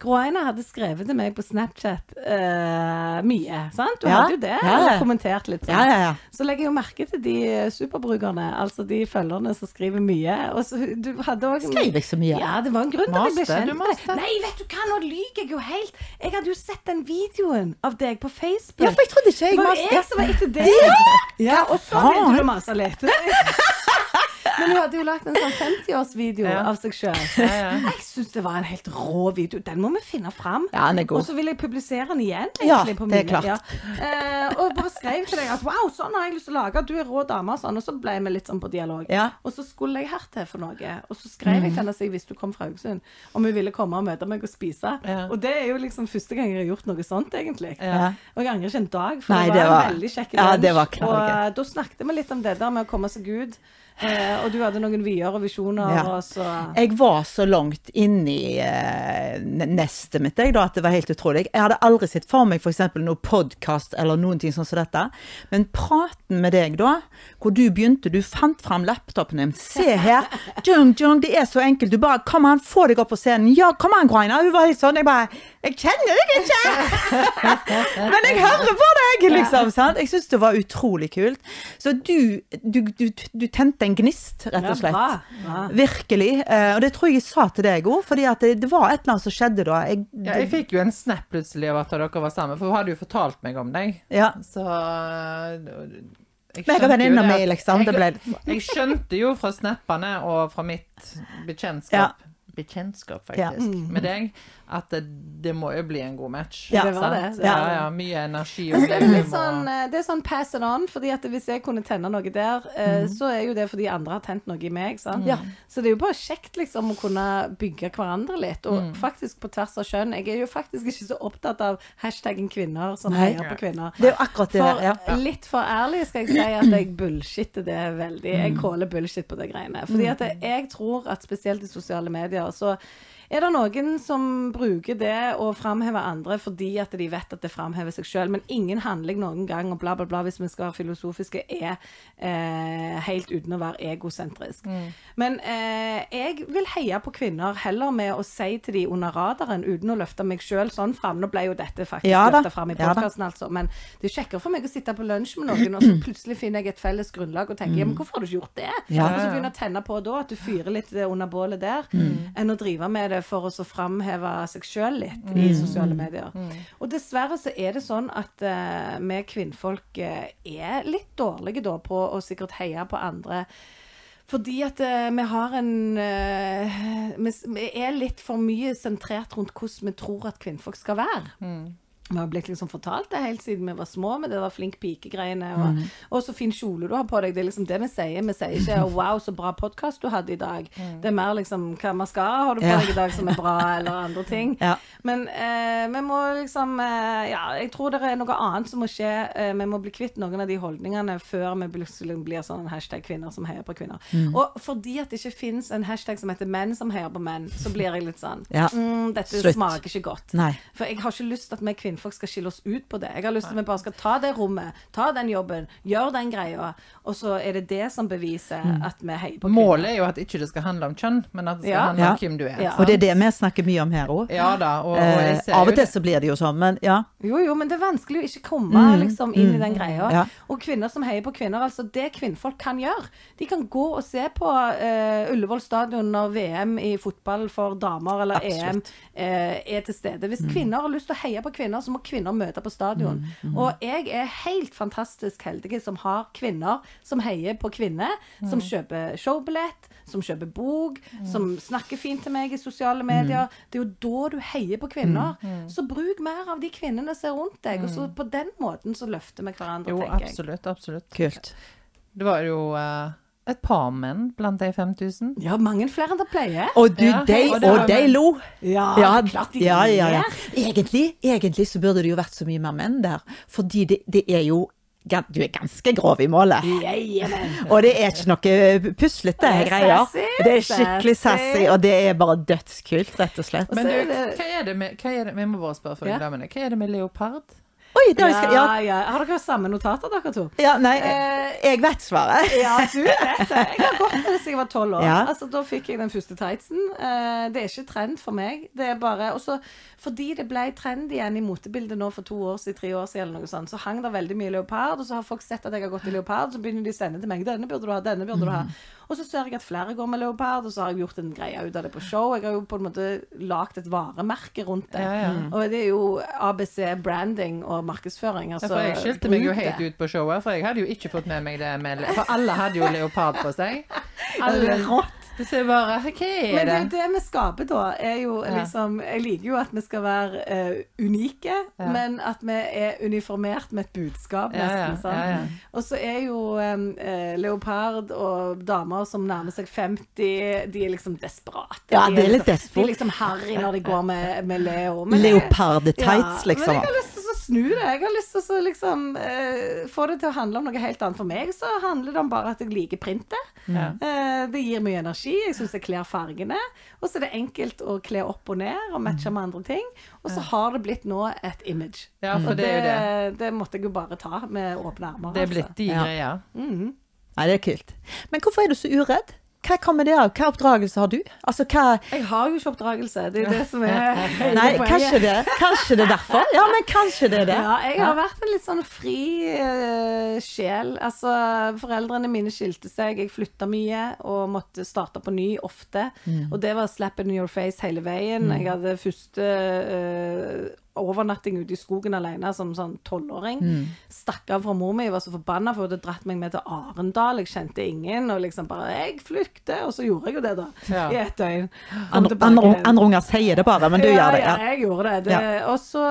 Gro Einar hadde skrevet til meg på Snapchat uh, mye, sant? Du Ja. hadde jo det, Ja, ja. kommentert litt sånn. Ja. Så legger jeg jo merke til de superbrukerne, altså de følgerne som skriver mye. Og så du hadde også Skrev jeg så mye? Ja, det var en grunn til at jeg ble kjent med deg. Nei, vet du hva, nå lyver jeg jo helt. Jeg hadde jo sett den videoen av deg på Facebook. Ja, for jeg trodde ikke jeg det var jo jeg som var etter deg. Ja, og så begynte du å mase litt. <laughs> Men hun hadde jo lagt en sånn 50-årsvideo Ja. av seg sjøl. Ja, ja. Jeg syns det var en helt rå video. Den må vi finne fram. Ja. Og så vil jeg publisere den igjen. Ja, egentlig, på det er klart. Eh, og bare skrev til deg at wow, sånn har jeg lyst til å lage. Du er rå dame. og Sånn. Og så ble vi litt sånn på dialog. Ja. Og så skulle jeg hertil for noe. Og så skrev jeg til henne så jeg visste hun kom fra Haugesund, om hun ville komme og møte meg og spise. Ja. Og det er jo liksom første gang jeg har gjort noe sånt, egentlig. Ja. Og jeg angrer ikke en dag, for Nei, det var, det var- en veldig kjekk ja, lunsj. og eh, da snakket vi litt om det der med å komme seg ut. Eh, og du hadde noen vyer og visjoner, Ja. og så Jeg var så langt inni eh, nestet mitt jeg, da, at det var helt utrolig. Jeg hadde aldri sett for meg f.eks. noe podkast eller noen ting sånn som dette. Men praten med deg da, hvor du begynte, du fant fram laptopen din. Se her! Jung, jung, det er så enkelt. Du bare Kom an, få deg opp på scenen. Ja, kom an, Graina. Hun var helt sånn. Jeg bare Jeg kjenner deg ikke! <laughs> Men jeg hører på deg, liksom. sant? Jeg syns det var utrolig kult. Så du, du, du, du tente en gnist, rett og slett. Virkelig. Eh, og det tror jeg jeg sa til deg òg, fordi det, det var et eller annet som skjedde da. Jeg, Ja, jeg fikk jo en snap plutselig av at dere var sammen, for hun hadde jo fortalt meg om deg. ja. Så øh, jeg skjønte det mi, liksom. jeg, <laughs> Jeg skjønte jo fra snappene og fra mitt bekjentskap Bekjentskap, Ja. mm. med deg, at det, det må jo bli en god match. Ja. Det var det, det Ja, ja, mye energi og det, er det litt sånn, eh, det er sånn pass it on, fordi at hvis jeg kunne tenne noe der, mm. så er jo det fordi andre har tent noe i meg, sant. Ja. Så det er jo bare kjekt liksom å kunne bygge hverandre litt, og faktisk på tvers av kjønn. Jeg er jo faktisk ikke så opptatt av hashtaggen kvinner som Nei. heier på kvinner. Det er jo akkurat det For. Ja. <laughs> litt for ærlig skal jeg si at jeg bullshitter det veldig. Jeg caller bullshit på det greiene. Fordi at jeg tror at spesielt i sosiale medier så er det noen som bruker det å framheve andre fordi at de vet at det framhever seg sjøl, men ingen handling noen gang, og bla, bla, bla, hvis vi skal være filosofiske, er eh, helt uten å være egosentrisk. Men eh, jeg vil heie på kvinner heller med å si til de under radaren, uten å løfte meg sjøl sånn fram. Nå ble jo dette faktisk Ja løfta fram i ja altså, men det er kjekkere for meg å sitte på lunsj med noen, og så <clears throat> plutselig finner jeg et felles grunnlag og tenker ja, men hvorfor har du ikke gjort det? Ja. Og så begynner jeg å tenne på da, at du fyrer litt under bålet der, enn å drive med det for å framheve seg sjøl litt i sosiale medier. Og dessverre så er det sånn at uh, vi kvinnfolk uh, er litt dårlige da på å sikkert heie på andre. Fordi at uh, vi har en vi, vi er litt for mye sentrert rundt hvordan vi tror at kvinnfolk skal være. Vi har blitt liksom fortalt det helt siden vi var små, med det der flink pike-greiene. Og, og så fin kjole du har på deg. Det er liksom det vi sier. Vi sier ikke <laughs> 'wow, så bra podkast du hadde i dag'. Det er mer liksom 'hva maskara har du på deg i dag som er bra', <laughs> eller andre ting. Ja. Men eh, vi må liksom eh, Ja, jeg tror det er noe annet som må skje. Eh, vi må bli kvitt noen av de holdningene før vi plutselig blir sånn hashtag kvinner som heier på kvinner. Mm. Og fordi at det ikke fins en hashtag som heter menn som heier på menn, så blir jeg litt sånn Ja. mm, Dette Slutt. smaker ikke godt. Nei. For jeg har ikke lyst til at vi kvinnfolk skal skille oss ut på det. Jeg har lyst til at vi bare skal ta det rommet, ta den jobben, gjøre den greia, og så er det det som beviser Mm. at vi heier på kvinner. Målet er jo at ikke det skal handle om kjønn, men at det skal Ja. handle om hvem du er. Ja. Og det er det vi snakker mye om her òg. Ja og, og Eh, av og til så blir det jo sånn, men ja. Jo, jo, men det er vanskelig å ikke komme liksom, inn i den greia. Mm. Ja. Og kvinner som heier på kvinner, altså det kvinnfolk kan gjøre. De kan gå og se på uh, Ullevål stadion når VM i fotball for damer eller EM uh, er til stede. Hvis Mm. kvinner har lyst til å heie på kvinner, så må kvinner møte på stadion. Mm, Og jeg er helt fantastisk heldig som har kvinner som heier på kvinner, Mm. som kjøper showbillett, som kjøper bok, som snakker fint til meg i sosiale medier. Mm. Det er jo da du heier på kvinner. Så bruk mer av de kvinnene som er rundt deg, og så på den måten så løfter vi hverandre, Jo, tenker jeg. absolutt, absolutt. Kult. Det var jo eh, et par menn blant de 5000. Ja, mange flere enn det pleier. Og du, Ja, de, og og de lo. Ja, Ja, klart de ja, ja, ja. Egentlig, egentlig så burde det jo vært så mye mer menn der. Fordi det, det er jo Du er ganske grov i målet. Jajamän. Og det er ikke noe puslete er greier. Det er skikkelig sassy. og det er bare dødskult, rett og slett. Men du, hva er det med, hva er det, Vi må bare spørre for Ja. damene. Hva er det med leopard? Oi, det har jeg skal, Ja, ja, ja. Har dere samme notater, dere to? ja, nei, Eh, jeg vet svaret. <laughs> Ja, du vet det. Jeg har gått med det siden jeg var tolv år. Ja. Altså, da fikk jeg den første tightsen. Eh, det er ikke trend for meg. Det er bare også fordi det ble trend igjen i motebildet nå for to år siden, tre år siden, eller noe sånt, så hang det veldig mye leopard, og så har folk sett at jeg har gått i leopard, så begynner de å sende til meg 'Denne burde du ha, denne burde du ha'. Mm. Og så ser jeg at flere går med leopard, og så har jeg gjort en greie ut av det på show. Jeg har jo på en måte lagd et varemerke rundt det. Ja, ja. Og det er jo ABC branding og markedsføring. Ja, Altså, for jeg skilte meg jo helt ut på showet, for jeg hadde jo ikke fått med meg det med For alle hadde jo leopard på seg. Alle rått. Så jeg bare Hva er Men det, det? vi skaper da, er jo Ja. liksom Jeg liker jo at vi skal være uh, unike, Ja. men at vi er uniformert med et budskap, Ja, ja, nesten. sant? ja, ja. Og så er jo um, leopard og damer som nærmer seg 50, de er liksom desperate. Ja, De det er litt liksom- despo. De er liksom harry når de går med, med Leo. Men ja, liksom. Men jeg har lyst snu det. Jeg har lyst til å liksom uh, få det til å handle om noe helt annet. For meg så handler det om bare at jeg liker printet. Ja. Uh, det gir mye energi. Jeg syns det kler fargene. Og så er det enkelt å kle opp og ned og matche med andre ting. Og så har det blitt nå et image. Ja, for det det. det måtte jeg jo bare ta med åpne armer. Det er altså. blitt de Ja. greia. Nei, det er kult. Men hvorfor er du så uredd? Hva kommer det av? Hva oppdragelse har du? Altså, hva Jeg har jo ikke oppdragelse. Det er det som er Nei, kanskje det. Kanskje det er derfor? Ja, men kanskje det er det. Ja, jeg har vært en litt sånn fri uh, sjel. Altså, foreldrene mine skilte seg, jeg flytta mye og måtte starte på ny ofte. Og det var slap in your face hele veien. Jeg hadde første eh, overnatting ute i skogen alene som sånn tolvåring. Stakk av fra mor mi, var så forbanna for hun hadde dratt meg med til Arendal. Jeg kjente ingen, og liksom bare Jeg flykter! Og så gjorde jeg jo det, da. Ja. I ett døgn. Andre, andre, andre unger sier det bare, men du ja, gjør det. Ja, Ja. jeg gjorde det. det Og så,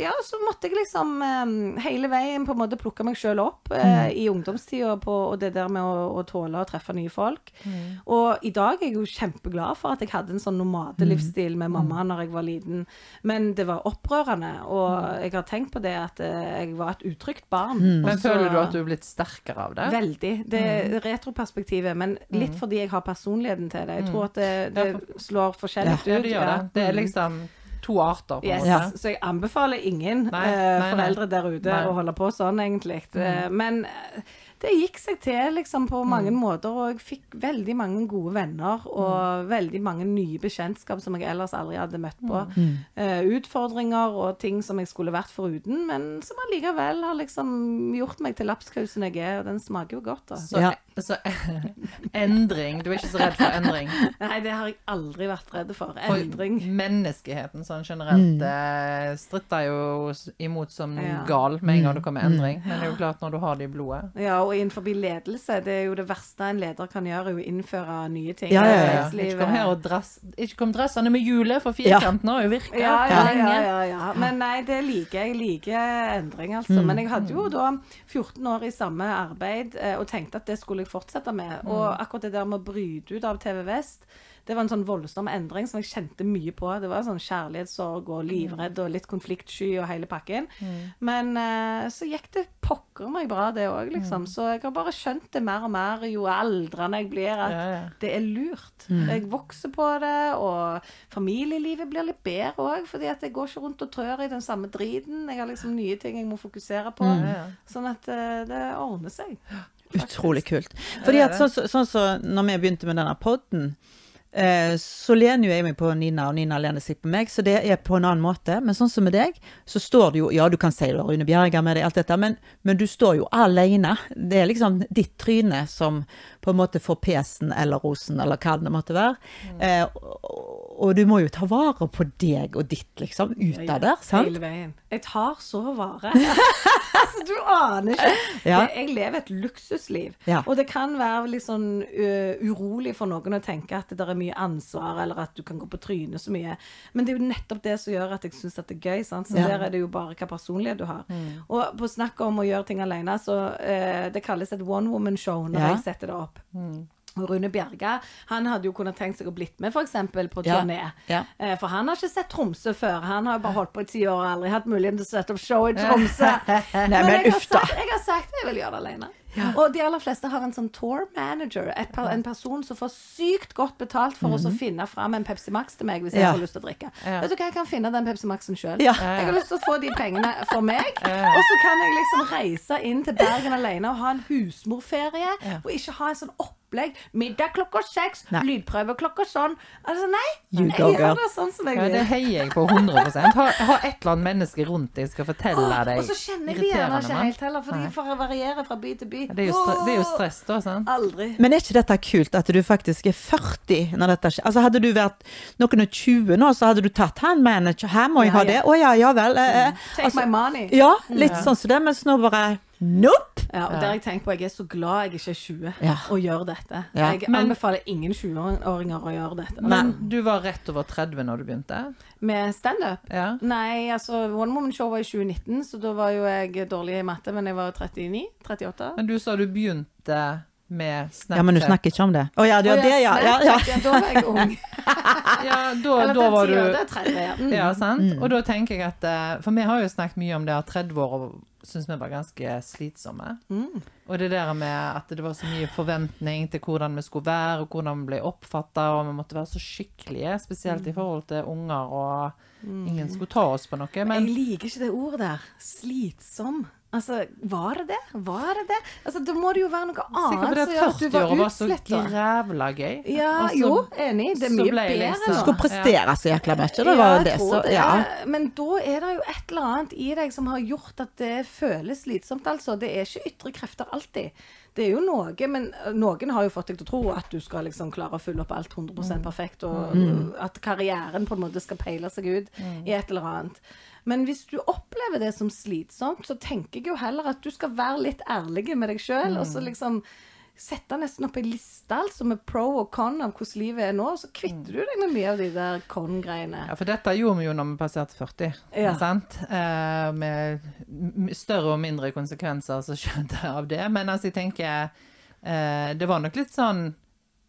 ja, så måtte jeg liksom hele veien på en måte plukke meg sjøl opp eh, Mm. i ungdomstida på og det der med å, å tåle å treffe nye folk. Mm. Og i dag er jeg jo kjempeglad for at jeg hadde en sånn nomadelivsstil med Mm. mamma når jeg var liten. Men det var opprørende, og Mm. jeg har tenkt på det at eh, jeg var et utrygt barn. Men føler du at du er blitt sterkere av det? Veldig. Det er retroperspektivet, men litt fordi jeg har personligheten til det. Jeg tror at det, det slår forskjellig Ja, ut. det gjør det. Det er liksom to arter, på en Yes. måte. Så jeg anbefaler ingen Nei, eh, nei, foreldre der ute Nei. Mm. å holde på sånn, egentlig. Eh, Men det gikk seg til liksom på mange Mm. måter, og jeg fikk veldig mange gode venner og veldig mange nye bekjentskap som jeg ellers aldri hadde møtt på. Mm. Eh, utfordringer og ting som jeg skulle vært foruten, men som allikevel har liksom gjort meg til lapskausen jeg er, og den smaker jo godt, da. Så, Ja. så <laughs> endring Du er ikke så redd for endring? Nei, det har jeg aldri vært redd for. For Endring. menneskeheten sånn generelt mm. stritter jo imot som Ja. gal med en gang det kommer endring. Men det er jo klart når du har det i blodet. Ja, og innenfor ledelse, det er jo det verste en leder kan gjøre, er å innføre nye ting. Ja, ja, ja. Ikke kom her og drass, ikke kom dressende med hjulet, for firkanten har jo virka ja, ja, ja, ja, ja. Men nei, det liker jeg. Liker endring, altså. Men jeg hadde jo da 14 år i samme arbeid eh, og tenkte at det skulle jeg fortsette med. Og akkurat det der med å bryte ut av TV Vest, det var en sånn voldsom endring som jeg kjente mye på. Det var sånn kjærlighetssorg og livredd og litt konfliktsky og hele pakken. Men uh, så gikk det pokker meg bra, det òg, liksom. Så jeg har bare skjønt det mer og mer jo aldrende jeg blir, at Ja, ja. det er lurt. Jeg vokser på det, og familielivet blir litt bedre òg, fordi at jeg går ikke rundt og trør i den samme driten. Jeg har liksom nye ting jeg må fokusere på. Ja, ja. Sånn at uh, det ordner seg. <gasps> Utrolig kult. Fordi at sånn som sånn, så når vi begynte med denne podden, så lener jo jeg meg på Nina, og Nina lener seg på meg, så det er på en annen måte. Men sånn som med deg, så står du jo Ja, du kan si du har Rune Bjerger med deg, alt dette, men, men du står jo alene. Det er liksom ditt tryne som på en måte får pesen eller rosen, eller hva det måtte være. Eh, og, og du må jo ta vare på deg og ditt, liksom, ut av der, sant? Hele veien. Jeg tar så vare. <laughs> altså, du aner ikke. Ja. Jeg lever et luksusliv. Ja. Og det kan være litt sånn uh, urolig for noen å tenke at det er mye ansvar, eller at du kan gå på trynet så mye. Men det er jo nettopp det som gjør at jeg syns det er gøy. Sant? Så Ja. der er det jo bare hva personlighet du har. Og på snakk om å gjøre ting alene, så uh, det kalles et one woman show når jeg setter det opp. Og Rune Bjerga han hadde jo kunnet tenkt seg å blitt med eksempel på turné. Ja. ja. For han har ikke sett Tromsø før. Han har jo bare holdt på i ti år og aldri hatt muligheten til å sette opp show i Tromsø. <laughs> Nei, men jeg, har sagt, jeg har sagt jeg vil gjøre det alene. Og de aller fleste har en sånn tour manager. Per, en person som får sykt godt betalt for oss å finne fram en Pepsi Max til meg hvis jeg Mhm. Ja. får lyst til å drikke. Ja. Vet du hva, jeg kan finne den Pepsi Maxen sjøl. Ja. Jeg har lyst til å få de pengene for meg. Og så kan jeg liksom reise inn til Bergen alene og ha en husmorferie. Og ikke ha en sånn opplegg. Middag klokka seks, lydprøve klokka sånn. Altså, nei. You jeg gjør girl. det sånn som jeg Ja, det heier jeg på 100 Ha, ha et eller annet menneske rundt deg skal fortelle deg Og så kjenner jeg de gjerne ikke helt heller, for de får variere fra by til by. Det er jo, stre det er jo stress, da. sant? Aldri. Men er ikke dette kult at du faktisk er 40 når dette skjer? Altså Hadde du vært noen og 20 nå, så hadde du tatt han manager. Her må jeg Ja, ha ja. det. Å ja, ja vel. Eh, eh. Take Altså, my money. ja, litt sånn som det, mens nå bare Nope! Ja, og der jeg tenker på. Jeg er så glad jeg ikke er 20 Ja. og gjør dette. Ja. Jeg Men- anbefaler ingen 20-åringer å gjøre dette. Men du var rett over 30 når du begynte? Med standup? Ja. Nei, altså One Woman Show var i 2019, så da var jo jeg dårlig i matte, men jeg var 39? 38? Men du sa du begynte med Snapchat. Ja, men du snakker ikke om det. Å ja, det oh, ja, det, ja. ja, ja. Ja, Da var jeg ung. <laughs> Ja, da, Eller da var du det er 30, ja. Mm. Ja, sant? Og da tenker jeg at eh, For vi har jo snakket mye om det at 30 år syns vi var ganske slitsomme. Mm. Og det der med at det var så mye forventning til hvordan vi skulle være, og hvordan vi ble oppfatta, og vi måtte være så skikkelige, spesielt i forhold til unger, og ingen skulle ta oss på noe. Men Jeg liker ikke det ordet der. Slitsom. Altså, var det det? Var det det? Altså, Da må det jo være noe sikkert annet fordi som gjør at du 40 år var var så jævla gøy. Ja, Og så- jo, enig. Det er så mye bedre liksom- nå. Skulle prestere så jækla mye. Det var jeg det så det. Ja. Men da er det jo et eller annet i deg som har gjort at det føles slitsomt, altså. Det er ikke ytre krefter alltid. Det er jo noe, men noen har jo fått deg til å tro at du skal liksom klare å fylle opp alt 100% perfekt, og at karrieren på en måte skal peile seg ut i et eller annet. Men hvis du opplever det som slitsomt, så tenker jeg jo heller at du skal være litt ærlig med deg sjøl, og så liksom Sette nesten opp ei liste altså med pro og con av hvordan livet er nå, så kvitter du deg med mye av de der con-greiene. Ja, for dette gjorde vi jo når vi passerte 40. Ja. Sant? Eh, med større og mindre konsekvenser som skjedde av det. Men altså, jeg tenker eh, Det var nok litt sånn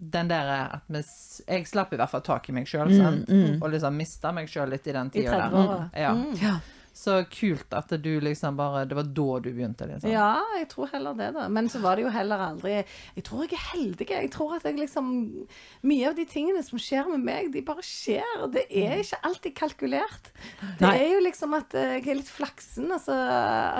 den der at vi, Jeg slapp i hvert fall tak i meg sjøl, sant? Og liksom mista meg sjøl litt i den tida der. 30-åra. Ja. Ja. Så kult at du liksom bare Det var da du begynte, liksom. Ja, jeg tror heller det, da. Men så var det jo heller aldri Jeg tror jeg er heldig. Jeg tror at jeg liksom Mye av de tingene som skjer med meg, de bare skjer. Det er ikke alltid kalkulert. Det Nei. er jo liksom at eh, jeg er litt flaksen, altså.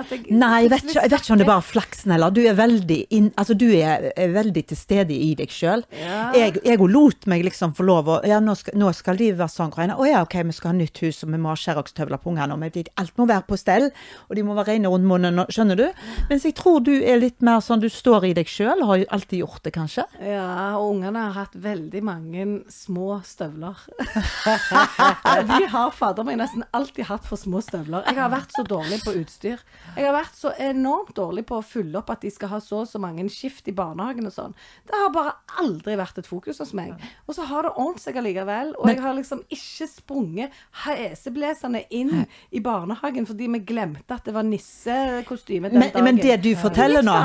At jeg Nei, jeg vet, ikke, jeg vet ikke om det er bare flaksen heller. Du er veldig, inn, altså, du er, er veldig til stede i deg sjøl. Ja. Jeg, òg lot meg liksom få lov å Ja, nå skal, nå skal de være sånn. Å ja, OK, vi skal ha nytt hus, og vi må ha Sherrox-tøvler på ungene. Og vi- alt må være på stell, og de må være rene rundt munnen, skjønner du? Mens jeg tror du er litt mer sånn du står i deg sjøl, har jo alltid gjort det, kanskje. Ja, og ungene har hatt veldig mange små støvler. <laughs> De har fader meg nesten alltid hatt for små støvler. Jeg har vært så dårlig på utstyr. Jeg har vært så enormt dårlig på å fylle opp at de skal ha så og så mange skift i barnehagen og sånn. Det har bare aldri vært et fokus hos meg. Og så har det ordnet seg allikevel. Og jeg har liksom ikke sprunget heseblesende inn i barnehagen fordi vi glemte at det var nissekostyme den Men, dagen. men det du forteller nå,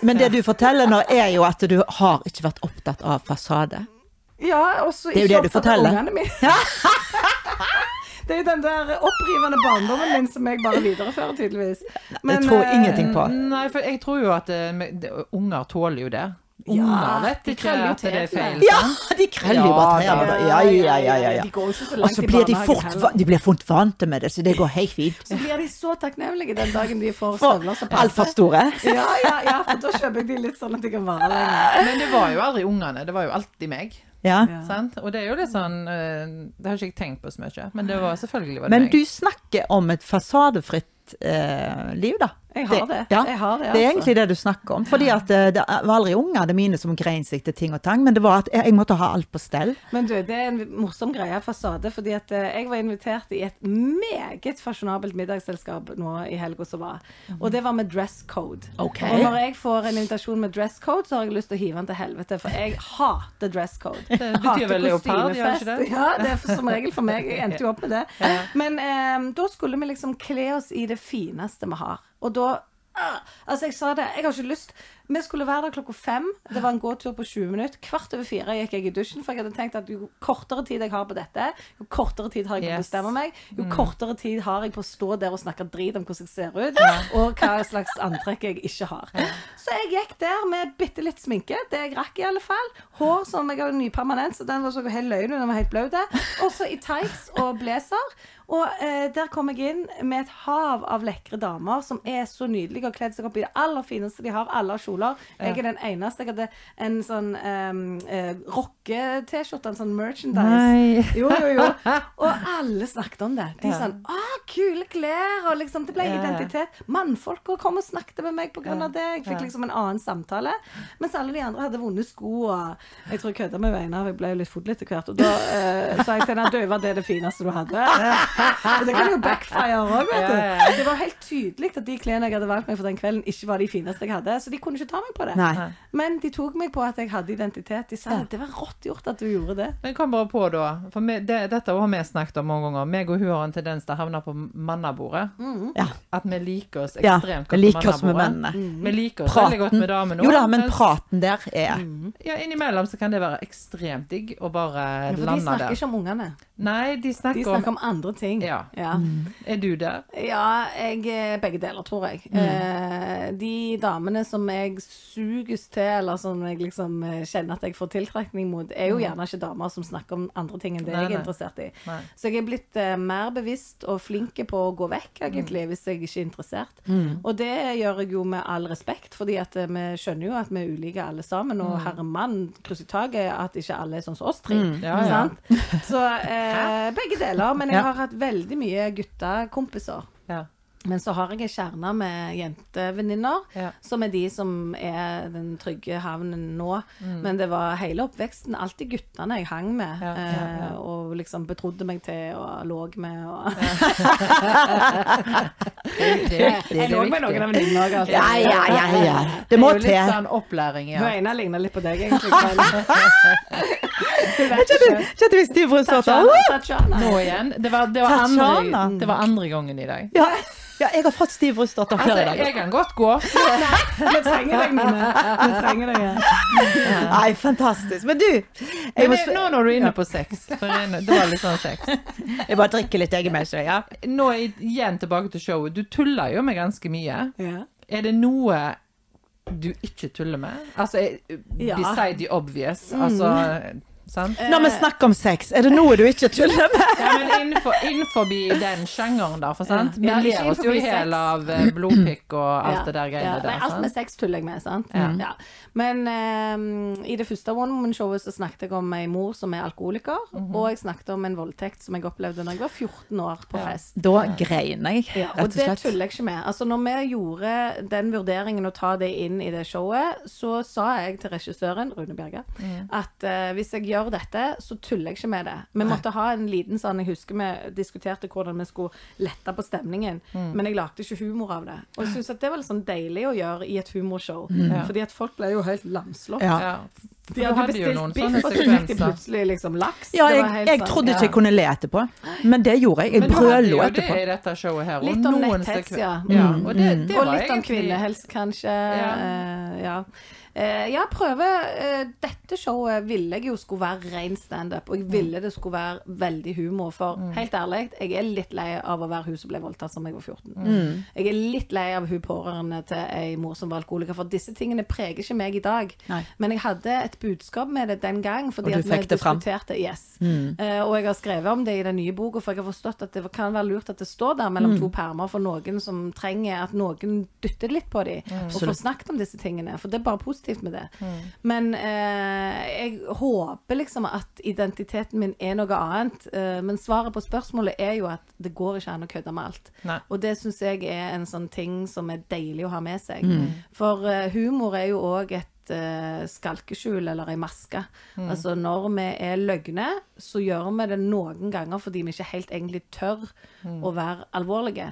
men det du forteller nå, er jo at du har ikke vært opptatt av fasade. Ja, og så ikke det du opptatt av ungene mine. <laughs> Det er jo den der opprivende barndommen min som jeg bare viderefører, tydeligvis. Jeg tror eh, ingenting på. Nei, for jeg tror jo at uh, unger tåler jo det. Ja, Unger vet de ikke krøller jo at det er feil. Ja, de kreller jo bare Ja, trærne. Ja, ja, ja, ja, Og så blir de fort, de blir fort vante med det, så det går helt fint. Så blir de så takknemlige den dagen de får støvler som passer. Altfor store. Ja, ja, ja, for da kjøper jeg de litt sånn at de kan vare lenger. Men det var jo aldri ungene, det var jo alltid meg. Ja. Ja. Og det er jo litt sånn eh, Det har ikke jeg tenkt på så mye, men det var selvfølgelig var det Men meg. du snakker om et fasadefritt eh, liv, da. Jeg har det. Ja, Jeg har det, det er altså. egentlig det du snakker om. Fordi at eh, det var aldri ungene mine som grein seg til ting og tang, men det var at jeg, jeg måtte ha alt på stell. Men du, det er en morsom greie, fasade, fordi at eh, jeg var invitert i et meget fasjonabelt middagsselskap nå i helga som var. Og det var med dress code. Okay. Og når jeg får en invitasjon med dress code, så har jeg lyst til å hive den til helvete, for jeg hater dress code. Det betyr vel leopard, gjør ikke det? Ja, det er som regel for meg. Jeg endte jo opp med det. Men eh, da skulle vi liksom kle oss i det fineste vi har. Og da ah, Altså, jeg sa det, jeg har ikke lyst Vi skulle være der klokka fem. Det var en gåtur på 20 minutter. Kvart over fire gikk jeg i dusjen, for jeg hadde tenkt at jo kortere tid jeg har på dette, jo kortere tid har jeg på å bestemme meg, jo kortere tid har jeg på å stå der og snakke drit om hvordan jeg ser ut, og hva slags antrekk jeg ikke har. Så jeg gikk der med bitte litt sminke, det jeg rakk i alle fall. Hår som jeg har nypermanent, så den var så helt løgn, den var helt blaut. Også i tights og blazer. Og eh, der kom jeg inn med et hav av lekre damer som er så nydelige og kledd seg opp i det aller fineste de har. Alle har kjoler. Jeg er den eneste. Jeg hadde en sånn um, eh, rocke-T-skjorte, en sånn merchandise. Nei. Jo, jo, jo. <laughs> Og alle snakket om det. De Ja. sånn Å, kule klær! Og liksom, det ble Ja, identitet. Mannfolka kom og snakket med meg pga. Ja. det. Jeg fikk liksom en annen samtale. Mens alle de andre hadde vonde sko. Og jeg tror jeg kødda med Einar. Jeg ble jo litt full etter hvert. Og da uh, sa jeg til henne at var det det fineste du hadde? <laughs> Og det kan jo backfire òg, vet du. Det var helt tydelig at de klærne jeg hadde valgt meg for den kvelden, ikke var de fineste jeg hadde. Så de kunne ikke ta meg på det. Nei. Men de tok meg på at jeg hadde identitet. De sa Ja. det var rått gjort at du gjorde det. Men kom bare på, da. For vi, det, dette har vi snakket om mange ganger. Meg og hun har en tendens til å havne på mannabordet. Ja. At vi liker oss ja. ekstremt Vi liker oss med mennene. mennene. Vi liker oss veldig godt med damene Jo da, men mens- praten der er Ja, innimellom så kan det være ekstremt digg å bare Ja, for de snakker der. ikke om ungene. Nei, de De snakker, om, om andre ting. Ja. Ja. Er du der? Ja, jeg er Begge deler, tror jeg. Eh, de damene som jeg suges til, eller som jeg liksom eh, kjenner at jeg får tiltrekning mot, er jo gjerne ikke damer som snakker om andre ting enn det Nei, jeg er interessert i. Nei. Så jeg er blitt uh, mer bevisst og flinke på å gå vekk, egentlig, hvis jeg ikke er interessert. Og det gjør jeg jo med all respekt, fordi at uh, vi skjønner jo at vi er ulike alle sammen, og herre mann, kryss i taket, at ikke alle er sånn som oss tre. Ja, ja. Sant? Så uh, begge deler. Men jeg Ja. har hatt veldig mye guttekompiser. Ja. Men så har jeg en kjerne med jentevenninner, Ja. som er de som er den trygge havnen nå. Mm. Men det var hele oppveksten alltid guttene jeg hang med, Ja, ja, eh, og liksom betrodde meg til og lå med. Og <laughs> jeg lå med noen av venninnene òg, altså. Ja, ja, ja. ja. Det Det er jo litt sånn opplæring, Hun ja. ene ligner litt på deg, egentlig. Hun. Kjente vi stiv brystvorter? Tatjana. Tatjana. Nå igjen. Det var, det, var andre, det var andre gangen i dag. Ja. Ja, jeg har fått stiv brystvorter flere før i dag. jeg kan godt gå. Vi trenger deg, Mine. Vi trenger deg. ja. Nei, fantastisk. Men du, jeg, Men må, det, nå når du er inne på sex, for jeg- det var litt sånn sex. jeg bare drikker litt jeg egenmessig, ja. Nå i- igjen tilbake til showet. Du tuller jo med ganske mye. Ja. Er det noe du ikke tuller med? Altså, eh, Ja. beside the obvious. Altså, sant? Når vi snakker om sex, er det noe du ikke tuller med? Ja, men innenfor, innenfor den sjangeren, da, for sant? Vi Ja, ler oss jo i hjel av eh, blodpikk og alt Ja, det der ja. greiene Nei, alt med sex tuller jeg med, sant? Ja. Ja. Men um, i det første One Woman-showet så snakket jeg om ei mor som er alkoholiker, og jeg snakket om en voldtekt som jeg opplevde da jeg var 14 år på Ja. fest. Da grein jeg, rett og og det tuller jeg ikke med. Altså, når vi gjorde den vurderingen å ta det inn i det showet, så sa jeg til regissøren, Rune Bjerge, at uh, hvis jeg gjør dette, så tuller jeg ikke med det. Vi måtte ha en liten sånn Jeg husker vi diskuterte hvordan vi skulle lette på stemningen, men jeg lagde ikke humor av det. Og jeg syns at det var litt sånn deilig å gjøre i et humorshow, Ja. fordi at folk ble jo helt lamslått. Ja. De hadde hadde bestilt biff, og så fikk de plutselig liksom laks. Ja, Det jeg, var helt jeg sånn- trodde ikke ja. jeg kunne le etterpå, men det gjorde jeg. Jeg brølo jo det etterpå. i dette showet her. og Litt om netthets, ja. ja. Mm, Og det, det Og var litt om kvinnehelse, kanskje. Ja. Eh, ja. Eh, ja, prøve eh, Dette showet ville jeg jo skulle være ren standup, og jeg ville det skulle være veldig humor. For helt ærlig, jeg er litt lei av å være hun som ble voldtatt som jeg var 14. Jeg er litt lei av hun pårørende til ei mor som var alkoholiker, for disse tingene preger ikke meg i dag. Nei. Men jeg hadde et budskap med det den gang, fordi at vi diskuterte Yes. Uh, og jeg har skrevet om det i den nye boka, for jeg har forstått at det kan være lurt at det står der mellom to permer for noen som trenger at noen dytter litt på dem, og får snakket om disse tingene. For det er bare positivt. Positivt med det. Men eh, jeg håper liksom at identiteten min er noe annet. Eh, men svaret på spørsmålet er jo at det går ikke an å kødde med alt. Nei. Og det syns jeg er en sånn ting som er deilig å ha med seg. Mm. For eh, humor er jo òg et eh, skalkeskjul eller ei maske. Mm. Altså når vi er løgne, så gjør vi det noen ganger fordi vi ikke helt egentlig tør Mm. å være alvorlige.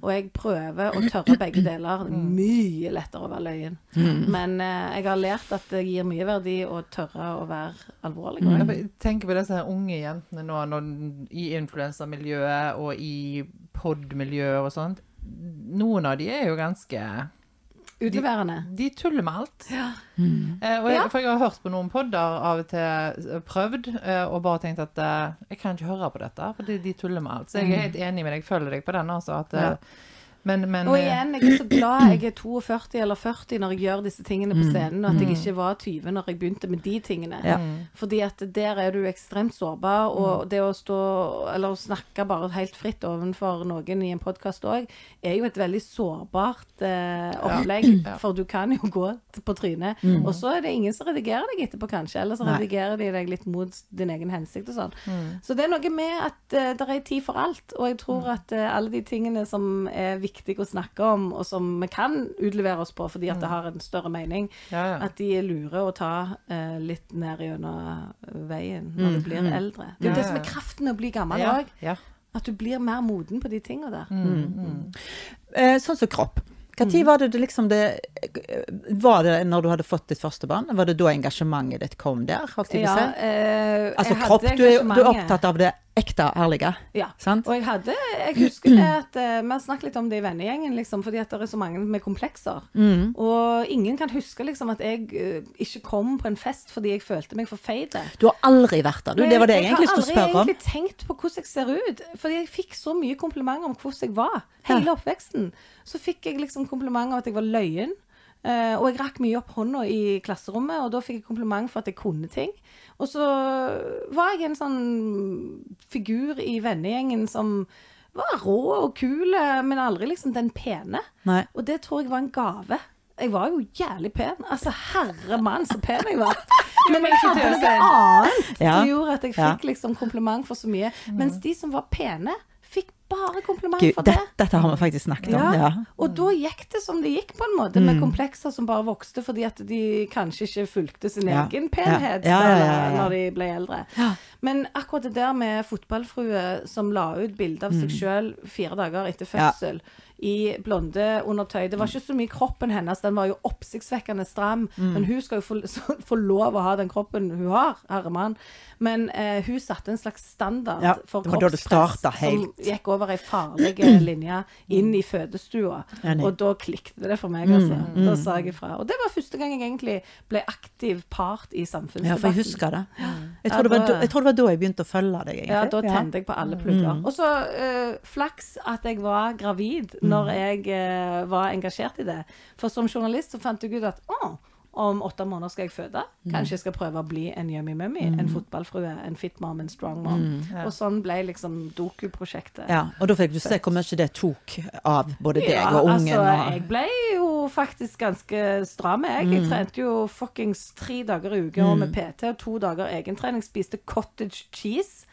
Og jeg prøver å tørre begge deler. Er Mm. mye lettere å være løyen. Men uh, jeg har lært at det gir mye verdi å tørre å være alvorlig. Jeg bare tenker på disse her unge jentene nå når, i influensamiljøet og i pod-miljøet og sånt. Noen av de er jo ganske Utleverende. De tuller med alt. Eh, og jeg, For jeg har hørt på noen podder av og til, eh, prøvd, eh, og bare tenkt at eh, jeg kan ikke høre på dette, for de, de tuller med alt. Så jeg er helt enig med deg, følger deg på den, altså. At, eh, Ja. Men, men Og eh, igjen, jeg er så glad jeg er 42 eller 40 når jeg gjør disse tingene på scenen, og at jeg ikke var 20 når jeg begynte med de tingene. Ja. Fordi at der er du ekstremt sårbar, og det å stå eller å snakke bare helt fritt overfor noen i en podkast òg, er jo et veldig sårbart eh, opplegg. Ja. For du kan jo gå på trynet, og så er det ingen som redigerer deg etterpå, kanskje. Eller så redigerer de deg litt mot din egen hensikt og sånn. Så det er noe med at uh, det er tid for alt. Og jeg tror at eh, alle de tingene som er viktige å snakke om, og som vi kan utlevere oss på fordi at det har en større mening, ja, ja. at de er lure å ta eh, litt ned gjennom veien når du blir eldre. Det er jo det som er kraften med å bli gammel òg. At du blir mer moden på de tinga der. Eh, sånn som kropp. Mm. tid var det det liksom det Var det når du hadde fått ditt første barn? Var det da engasjementet ditt kom der? Ja, eh, Altså kropp. Du er, du er opptatt av det ekte, ærlige. Ja. Sant? Og jeg hadde Jeg husker det <clears throat> at uh, Vi har snakket litt om det i vennegjengen, liksom, fordi at det er så mange med komplekser. Mm. Og ingen kan huske liksom at jeg uh, ikke kom på en fest fordi jeg følte meg for feit. Du har aldri vært der. Du, det var det jeg egentlig skulle Jeg har aldri egentlig tenkt på hvordan jeg ser ut. Fordi jeg fikk så mye komplimenter om hvordan jeg var. Hele oppveksten. Så fikk jeg liksom komplimenter om at jeg var løyen. Eh, og jeg rakk mye opp hånda i klasserommet, og da fikk jeg kompliment for at jeg kunne ting. Og så var jeg en sånn figur i vennegjengen som var rå og kul, men aldri liksom den pene. Nei. Og det tror jeg var en gave. Jeg var jo jævlig pen. Altså, herre mann, så pen jeg var. <laughs> Men jeg hadde noe annet Ja. som gjorde at jeg fikk liksom kompliment for så mye. Mens de som var pene, bare kompliment Gud, for det, det. dette har vi faktisk snakket om. Ja. Og da gikk det som det gikk, på en måte, med komplekser som bare vokste fordi at de kanskje ikke fulgte sin Ja. egen penhet når de ble eldre. Men akkurat det der med fotballfrue som la ut bilde av seg sjøl fire dager etter fødsel i blonde undertøy Det var ikke så mye kroppen hennes, den var jo oppsiktsvekkende stram. Men hun skal jo få, <laughs> få lov å ha den kroppen hun har, herre mann. Men eh, hun satte en slags standard Ja, for kroppspress som gikk over ei farlig <clears throat> linje inn i fødestua. Og da klikket det for meg, altså. Da sa jeg ifra. Og det var første gang jeg egentlig ble aktiv part i samfunnsdebatten. ja, for jeg husker det. Jeg tror det, da, jeg tror det var da jeg begynte å følge deg, egentlig. Ja, da tente jeg på alle plugger. Mm. Og så eh, flaks at jeg var gravid Mm. Når jeg eh, var engasjert i det. For som journalist så fant jeg ut at å, om åtte måneder skal jeg føde. Mm. Kanskje jeg skal prøve å bli en yummy mummy, en fotballfrue, en fit mom, en strong mom. Ja. Og sånn ble liksom doku-prosjektet. Mm. Ja, og da fikk du se hvor mye det tok av både deg Ja, og ungen. altså, og... jeg ble jo faktisk ganske stram, jeg. Mm. Jeg trente jo fuckings tre dager i uka og med PT og to dager egentrening. Spiste cottage cheese.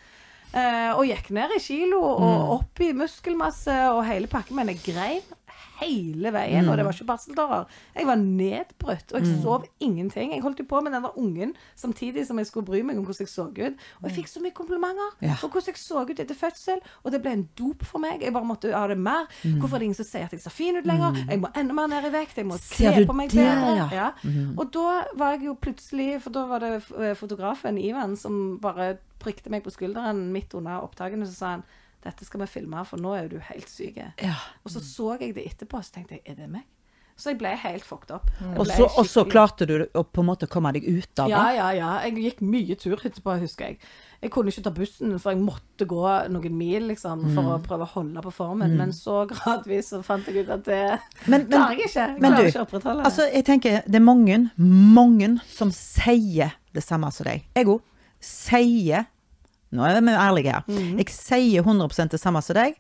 Eh, og gikk ned i kilo Mm. og opp i muskelmasse og hele pakken. Men jeg grein hele veien, og det var ikke barseltårer. Jeg var nedbrutt, og jeg Mm. sov ingenting. Jeg holdt jo på med den der ungen samtidig som jeg skulle bry meg om hvordan jeg så ut. Og jeg fikk så mye komplimenter Ja. for hvordan jeg så ut etter fødsel, og det ble en dop for meg. Jeg bare måtte ha det mer. Mm. Hvorfor er det ingen som sier at jeg ser fin ut lenger? Jeg må enda mer ned i vekt. Jeg må se kle på meg bedre. ja? Mm. Og da var jeg jo plutselig For da var det eh, fotografen Ivan som bare prikte meg på skulderen midt under opptakene, så sa han dette skal vi filme, for nå er jo du helt syk. Ja. Og så så jeg det etterpå, og så tenkte jeg, er det meg? Så jeg ble helt fucked up. Og så, og så klarte du å på en måte komme deg ut av det. Ja, ja, ja. Jeg gikk mye tur etterpå, husker jeg. Jeg kunne ikke ta bussen, for jeg måtte gå noen mil liksom, for Mm. å prøve å holde på formen. Men så gradvis så fant jeg ut at det Men- men- klarer jeg ikke. Jeg men du, ikke å opprettholde det. Altså, jeg tenker det er mange, mange som sier det samme som deg. Jeg òg sier Nå er vi ærlige her. Mm. Jeg sier 100 det samme som deg.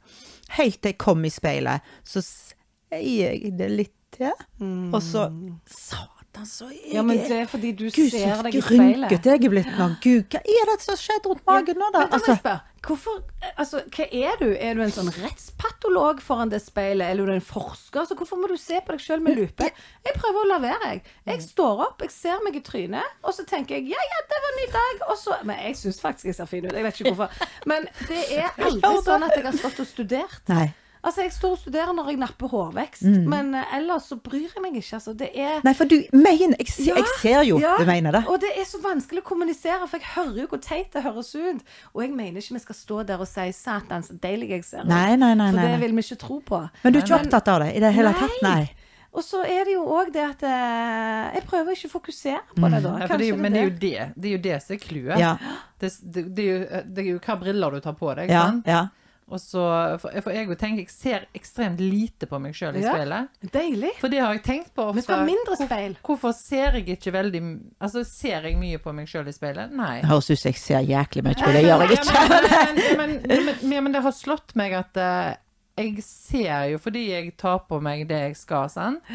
Helt til jeg kom i speilet, så sier jeg det litt til. Mm. Og så Sa Satan, så jeg Ja, men det er fordi du Gud, ser deg i speilet. grynket jeg er blitt nå. Gud, hva er det som har skjedd rundt magen nå, da? Men Altså, spørre, hvorfor, altså, hva er du? Er du en sånn rettspatolog foran det speilet, eller er du en forsker? Så hvorfor må du se på deg sjøl med lupe? Jeg prøver å la være, jeg. Jeg står opp, jeg ser meg i trynet, og så tenker jeg ja, ja, det var en ny dag, og så Men jeg syns faktisk jeg ser fin ut, jeg vet ikke hvorfor. Men det er <laughs> aldri sånn at jeg har stått og studert. nei. Altså, jeg står og studerer når jeg napper hårvekst, men eh, ellers så bryr jeg meg ikke. Altså, det er Nei, for du mener Jeg, ser- jeg ser jo ja, du mener det. Og det er så vanskelig å kommunisere, for jeg hører jo hvor teit det høres ut. Og jeg mener ikke vi skal stå der og si 'satan, så deilig jeg ser ut'. Nei, nei, nei, For det vil vi ikke tro på. Men du er ikke opptatt av det i det hele tatt? Nei. Og så er det jo òg det at eh, Jeg prøver ikke å fokusere på det, da. Ja, det er jo, men det er jo det, det, er jo det som er clouet. Ja. Det, det, det, jo- det er jo hva briller du tar på deg. Ja, sant? ja. Og så, for, for jeg tenker jeg ser ekstremt lite på meg sjøl i Ja. speilet. Deilig. For det har jeg tenkt på ofte. Vi skal ha mindre speil. Hvorfor ser jeg ikke veldig Altså, ser jeg mye på meg sjøl i speilet? Nei. Det høres ut som jeg ser jæklig mye, på det gjør jeg ikke. Men, <laughs> men, men, men, men, men det har slått meg at uh, jeg ser jo fordi jeg tar på meg det jeg skal, sant?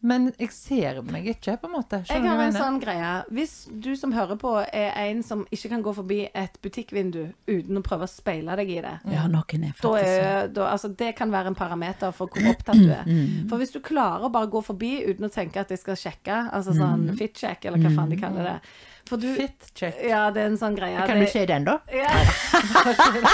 Men jeg ser meg ikke, på en måte. Jeg Skjønner har en mener? sånn greie. Hvis du som hører på er en som ikke kan gå forbi et butikkvindu uten å prøve å speile deg i det, Ja, noen er da faktisk sånn. er, da, altså, det kan være en parameter for hvor opptatt du er. For hvis du klarer å bare gå forbi uten å tenke at jeg skal sjekke, altså sånn fit-check, eller hva faen de kaller det For du Fit check. Ja, det er en sånn greie. Kan det, du se den, da? Ja. <laughs>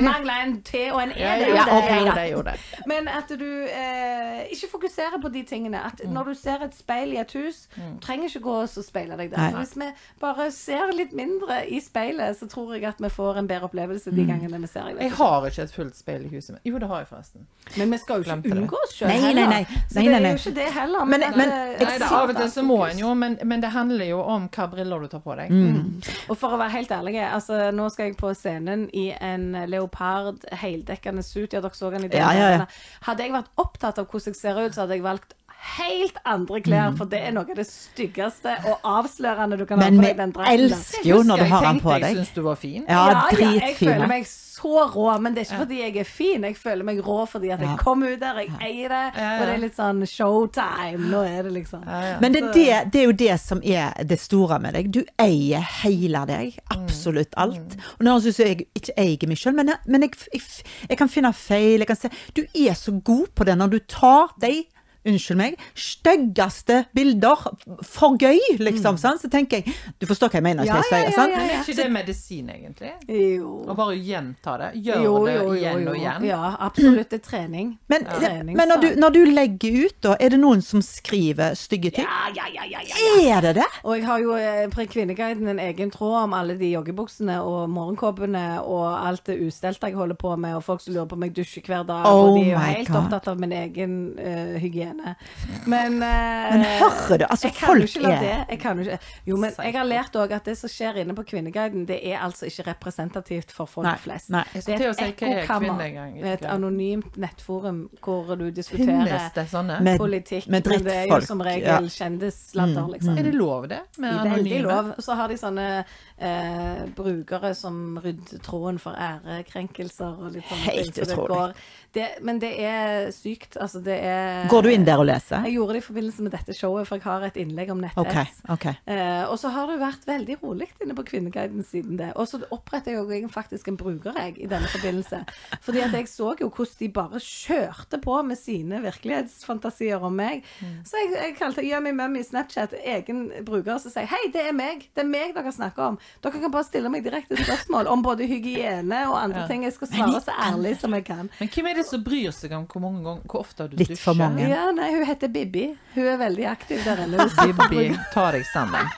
Mangla en T og en E. Ja, det ja, gjorde jeg. det, gjorde det. Men at du eh, ikke fokuserer på de tingene. At Mm. når du ser et speil i et hus, mm. trenger ikke gå og speile deg der. Hvis vi bare ser litt mindre i speilet, så tror jeg at vi får en bedre opplevelse Mm. de gangene vi ser Jeg, Jeg har ikke et fullt speil i huset mitt. Jo, det har jeg forresten. Men vi skal jo ikke unngå oss sjøl Nei, nei, nei. Så det er jo ikke det heller. Men- men, men- eh, Nei, da, av og til så må en jo, men, men det handler jo om hva briller du tar på deg. Mm. Og for å være helt ærlig, altså, nå skal jeg på scenen i en leopard heldekkende suit. Ja, dere så den i Ja, ja, ja. Hadde jeg vært opptatt av hvordan jeg ser ut, så hadde jeg valgt helt andre Mm. klær, for det er noe av det styggeste og avslørende du kan ha på deg den vi elsker jo når du har den på deg. Jeg deg. syns du var fin. Ja, jeg føler meg så rå, men det er ikke fordi jeg er fin. Jeg føler meg rå fordi at jeg kom ut der, jeg eier det, Ja, ja. og det er litt sånn showtime. Nå er det liksom. Men det, er det, det er jo det som er det store med deg. Du eier hele deg. Mm. Absolutt alt. Og nå syns jeg ikke eier meg sjøl, men, jeg, men jeg, jeg, jeg kan finne feil. Jeg kan se Du er så god på det når du tar de Unnskyld meg. Styggeste bilder. For gøy, liksom. sant? Så tenker jeg Du forstår hva jeg mener? Mm. Ja, jeg ja, ja, sant? ja, er ikke det medisin, egentlig? Jo. Å bare gjenta det. Gjør det igjen og igjen. Ja, absolutt. Det er trening. <clears throat> Men, trening, men når, du, når du legger ut, da, er det noen som skriver stygge ting? Ja, ja, ja, ja, ja. Er det det? Og jeg har jo eh, på Kvinneguiden en egen tråd om alle de joggebuksene og morgenkåpene og alt det ustelte jeg holder på med, og folk som lurer på om jeg dusjer hver dag, Oh og de er jo helt God. opptatt av min egen uh, hygiene. Men, uh, Men hører du, altså, jeg kan jo folk ikke la er- det jeg kan jo ikke. Jo, men jeg har lært òg at det som skjer inne på Kvinneguiden, det er altså ikke representativt for folk Nei, flest. nei. Det er si, et er ekkokammer. Er et anonymt nettforum hvor du diskuterer det sånne? Med- politikk, med men det er jo som regel ja. Mm, kjendissladder, liksom. Er det lov, det? Med Veldig anonyme? lov. Så har de sånne eh, brukere som rydder tråden for ærekrenkelser og litt sånne Helt ting. Så utrolig. Det, men det er sykt. Altså, det er Går du inn der og leser? Jeg gjorde det i forbindelse med dette showet, for jeg har et innlegg om netthets. Okay, okay. Eh, og så har det vært veldig rolig inne på Kvinneguiden siden det. Og så oppretter jeg faktisk en bruker jeg, i denne forbindelse. Fordi at jeg så jo hvordan de bare kjørte på med sine virkelighetsfantasier om meg. Så jeg, jeg kalte Yummy Mummy Snapchat egen bruker som sier hei, det er meg. Det er meg dere snakker om. Dere kan bare stille meg direkte spørsmål om både hygiene og andre ting. Jeg skal svare så ærlig som jeg kan. Men hvem er det som bryr seg om hvor mange ganger, hvor ofte du Litt dusjer? for mange. Ja, nei, hun heter Bibi. Hun er veldig aktiv der inne. Bibi, ta deg sammen. <laughs>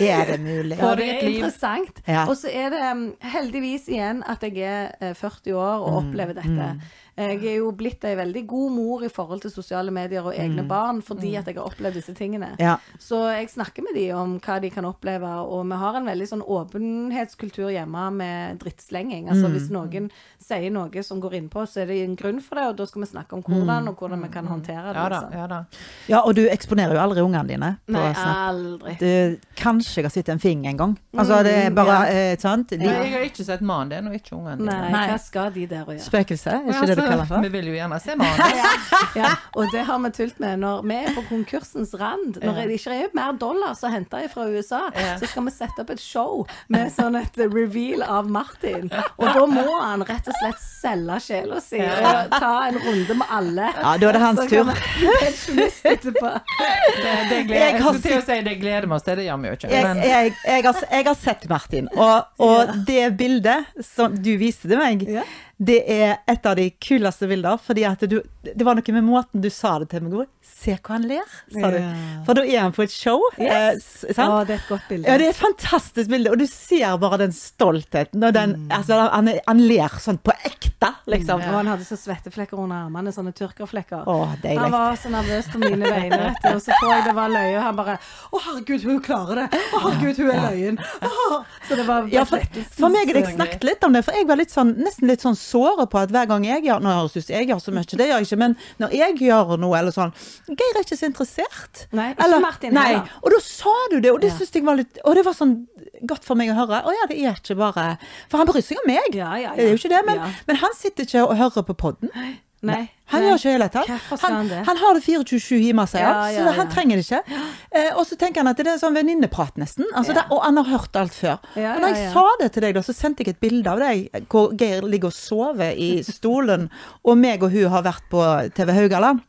Er det mulig? Ja, det er interessant. Ja. Og så er det um, heldigvis igjen at jeg er eh, 40 år og opplever dette. Jeg er jo blitt ei veldig god mor i forhold til sosiale medier og egne barn fordi at jeg har opplevd disse tingene. Ja. Så jeg snakker med de om hva de kan oppleve, og vi har en veldig sånn åpenhetskultur hjemme med drittslenging. Altså hvis noen sier noe som går innpå, så er det en grunn for det, og da skal vi snakke om hvordan, og hvordan vi kan håndtere det. Ja da, liksom. ja da. ja, og du eksponerer jo aldri ungene dine på Nei, Snap. aldri. Du, kanskje jeg har sett en fing en gang. Altså, det er bare Mm, ja. eh, sant? De, Jeg har ikke sett mannen din, og ikke ungene dine. Nei, Nei. hva skal de der å gjøre? Spøkelse, er ikke det du kaller det Vi vil jo gjerne se mannen. <laughs> Ja, og det har vi tult med. Når vi er på konkursens rand, når det ikke er mer dollar som henter fra USA, så skal vi sette opp et show med sånn et reveal av Martin. Og da må han rett og slett selge sjela si og ta en runde med alle. Ja, da er det hans tur. Det, det gleder, Jeg har til å si det gleder vi oss til, det gjør vi jo ikke. Jeg, jeg, jeg, har, jeg har sett Martin, og, og det bildet som du viste til meg, Ja. Det er et av de kuleste bilder, fordi at du Det var noe med måten du sa det til meg, på. Se hva han ler, sa du. Ja. For da er han på et show, eh, Yes. Eh, sant? det er et godt bilde. Ja, det er et fantastisk bilde, og du ser bare den stoltheten. Og den, Mm. altså, han, han ler sånn på ekte, liksom. Og han hadde så svetteflekker under armene, sånne tyrkerflekker. Å. Han var så nervøs på mine vegne, vet du. Og så tror jeg det var løye, og han bare Å, herregud, hun klarer det! Å, herregud, hun er løyen! Så det var Ja, for, for meg jeg snakket litt om det, for jeg var litt sånn, nesten litt sånn såret på at hver gang jeg gjør Nå høres det ut som jeg gjør så mye, det gjør jeg ikke, men når jeg gjør noe eller sånn Geir er ikke så interessert. Nei, ikke Eller- Martin nei. heller. Og da sa du det, og det Ja. synes jeg var litt Og det var sånn godt for meg å høre. Å ja, det er ikke bare For han bryr seg om meg. Ja, ja. Det er jo ikke det, men, men han sitter ikke og hører på podden. Nei. Han nei. gjør ikke hele tatt. Han han har det 24-7 hjemme, sier han, Ja, ja, så han trenger det ikke. Eh, og så tenker han at det er sånn venninneprat, nesten. Altså, det, og han har hørt alt før. Og når jeg sa det til deg, da, så sendte jeg et bilde av deg hvor Geir ligger og sover i stolen, og meg og hun har vært på TV Haugaland.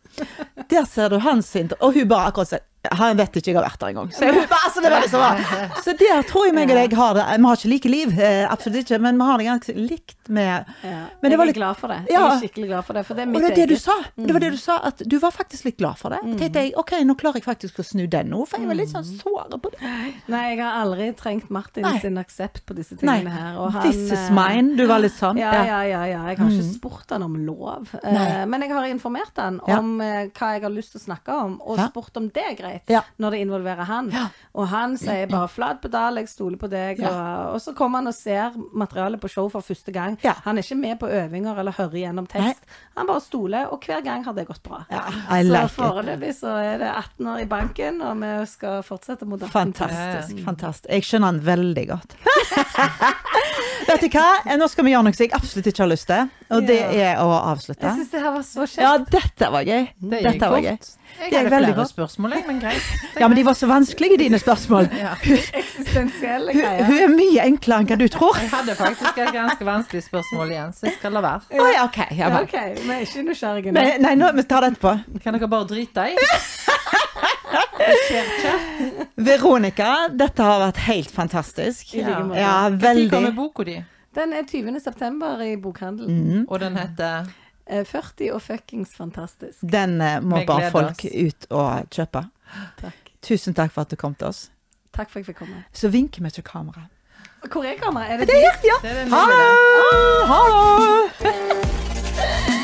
Der ser du hans inter... Og hun bare akkurat sier han vet ikke jeg har vært der engang. Så, <laughs> altså, det var bare- så der tror jeg meg og deg har det. Vi har ikke like liv, eh, absolutt ikke, men vi har det ganske likt med Ja. Men det jeg er litt- glad for det. Ja. Jeg er skikkelig glad for det, for det er og det er det du sa. Det var det du sa, at du var faktisk litt glad for det. Jeg tenkte jeg, ok, nå klarer jeg faktisk å snu den nå, for jeg var litt sånn såret på det. Nei, jeg har aldri trengt Martin Nei. sin aksept på disse Nei, tingene her. Og han, this is eh, mine. Du var litt sånn. Ja, ja, ja, ja. Jeg har ikke spurt han om lov. Eh, Nei. men jeg har informert han om eh, hva jeg har lyst til å snakke om, og spurt om det er greit Ja. når det involverer han. Ja. Og han sier bare 'flat pedal, jeg stoler på deg', Ja. og, og så kommer han og ser materialet på show for første gang. Ja. Han er ikke med på øvinger eller hører gjennom tekst. Han bare stoler, og hver gang har det gått bra. Ja, så like it. foreløpig så er det 18 år i banken, og vi skal fortsette mot 18 Fantastisk. fantastisk. Jeg skjønner han veldig godt. <laughs> Vet du hva? Eh, Nå skal vi gjøre noe som jeg absolutt ikke har lyst til, og det er å avslutte. Jeg syns det her var så kjekt. Ja, dette var gøy. det gikk Dette var gøy. Jeg Det er veldig flere godt. spørsmål, jeg, men greit. <laughs> Ja, men de var så vanskelige, dine spørsmål. Ja. Eksistensielle greier. hun er mye enklere enn hva du tror. Jeg hadde faktisk et ganske vanskelig spørsmål igjen, så jeg skal la være. Å ja, ok. Ja, Ja, vel. OK, vi er ikke nysgjerrige nå. Men, nei, nå, vi tar det etterpå. Kan dere bare drite i? <laughs> Veronica, dette har vært helt fantastisk. I like måte. Ja, Når veldig. kommer boka di? Den er 20. september i bokhandelen. Mm. Og den heter 40 og fuckings fantastisk. Den eh, må bare folk oss. ut og kjøpe. Takk. Tusen takk for at du kom til oss. Takk for at jeg fikk komme. Så vinker vi til kamera. Hvor er kameraet? Er det Det er her, ja. Det er Ha det! Ha det! <laughs>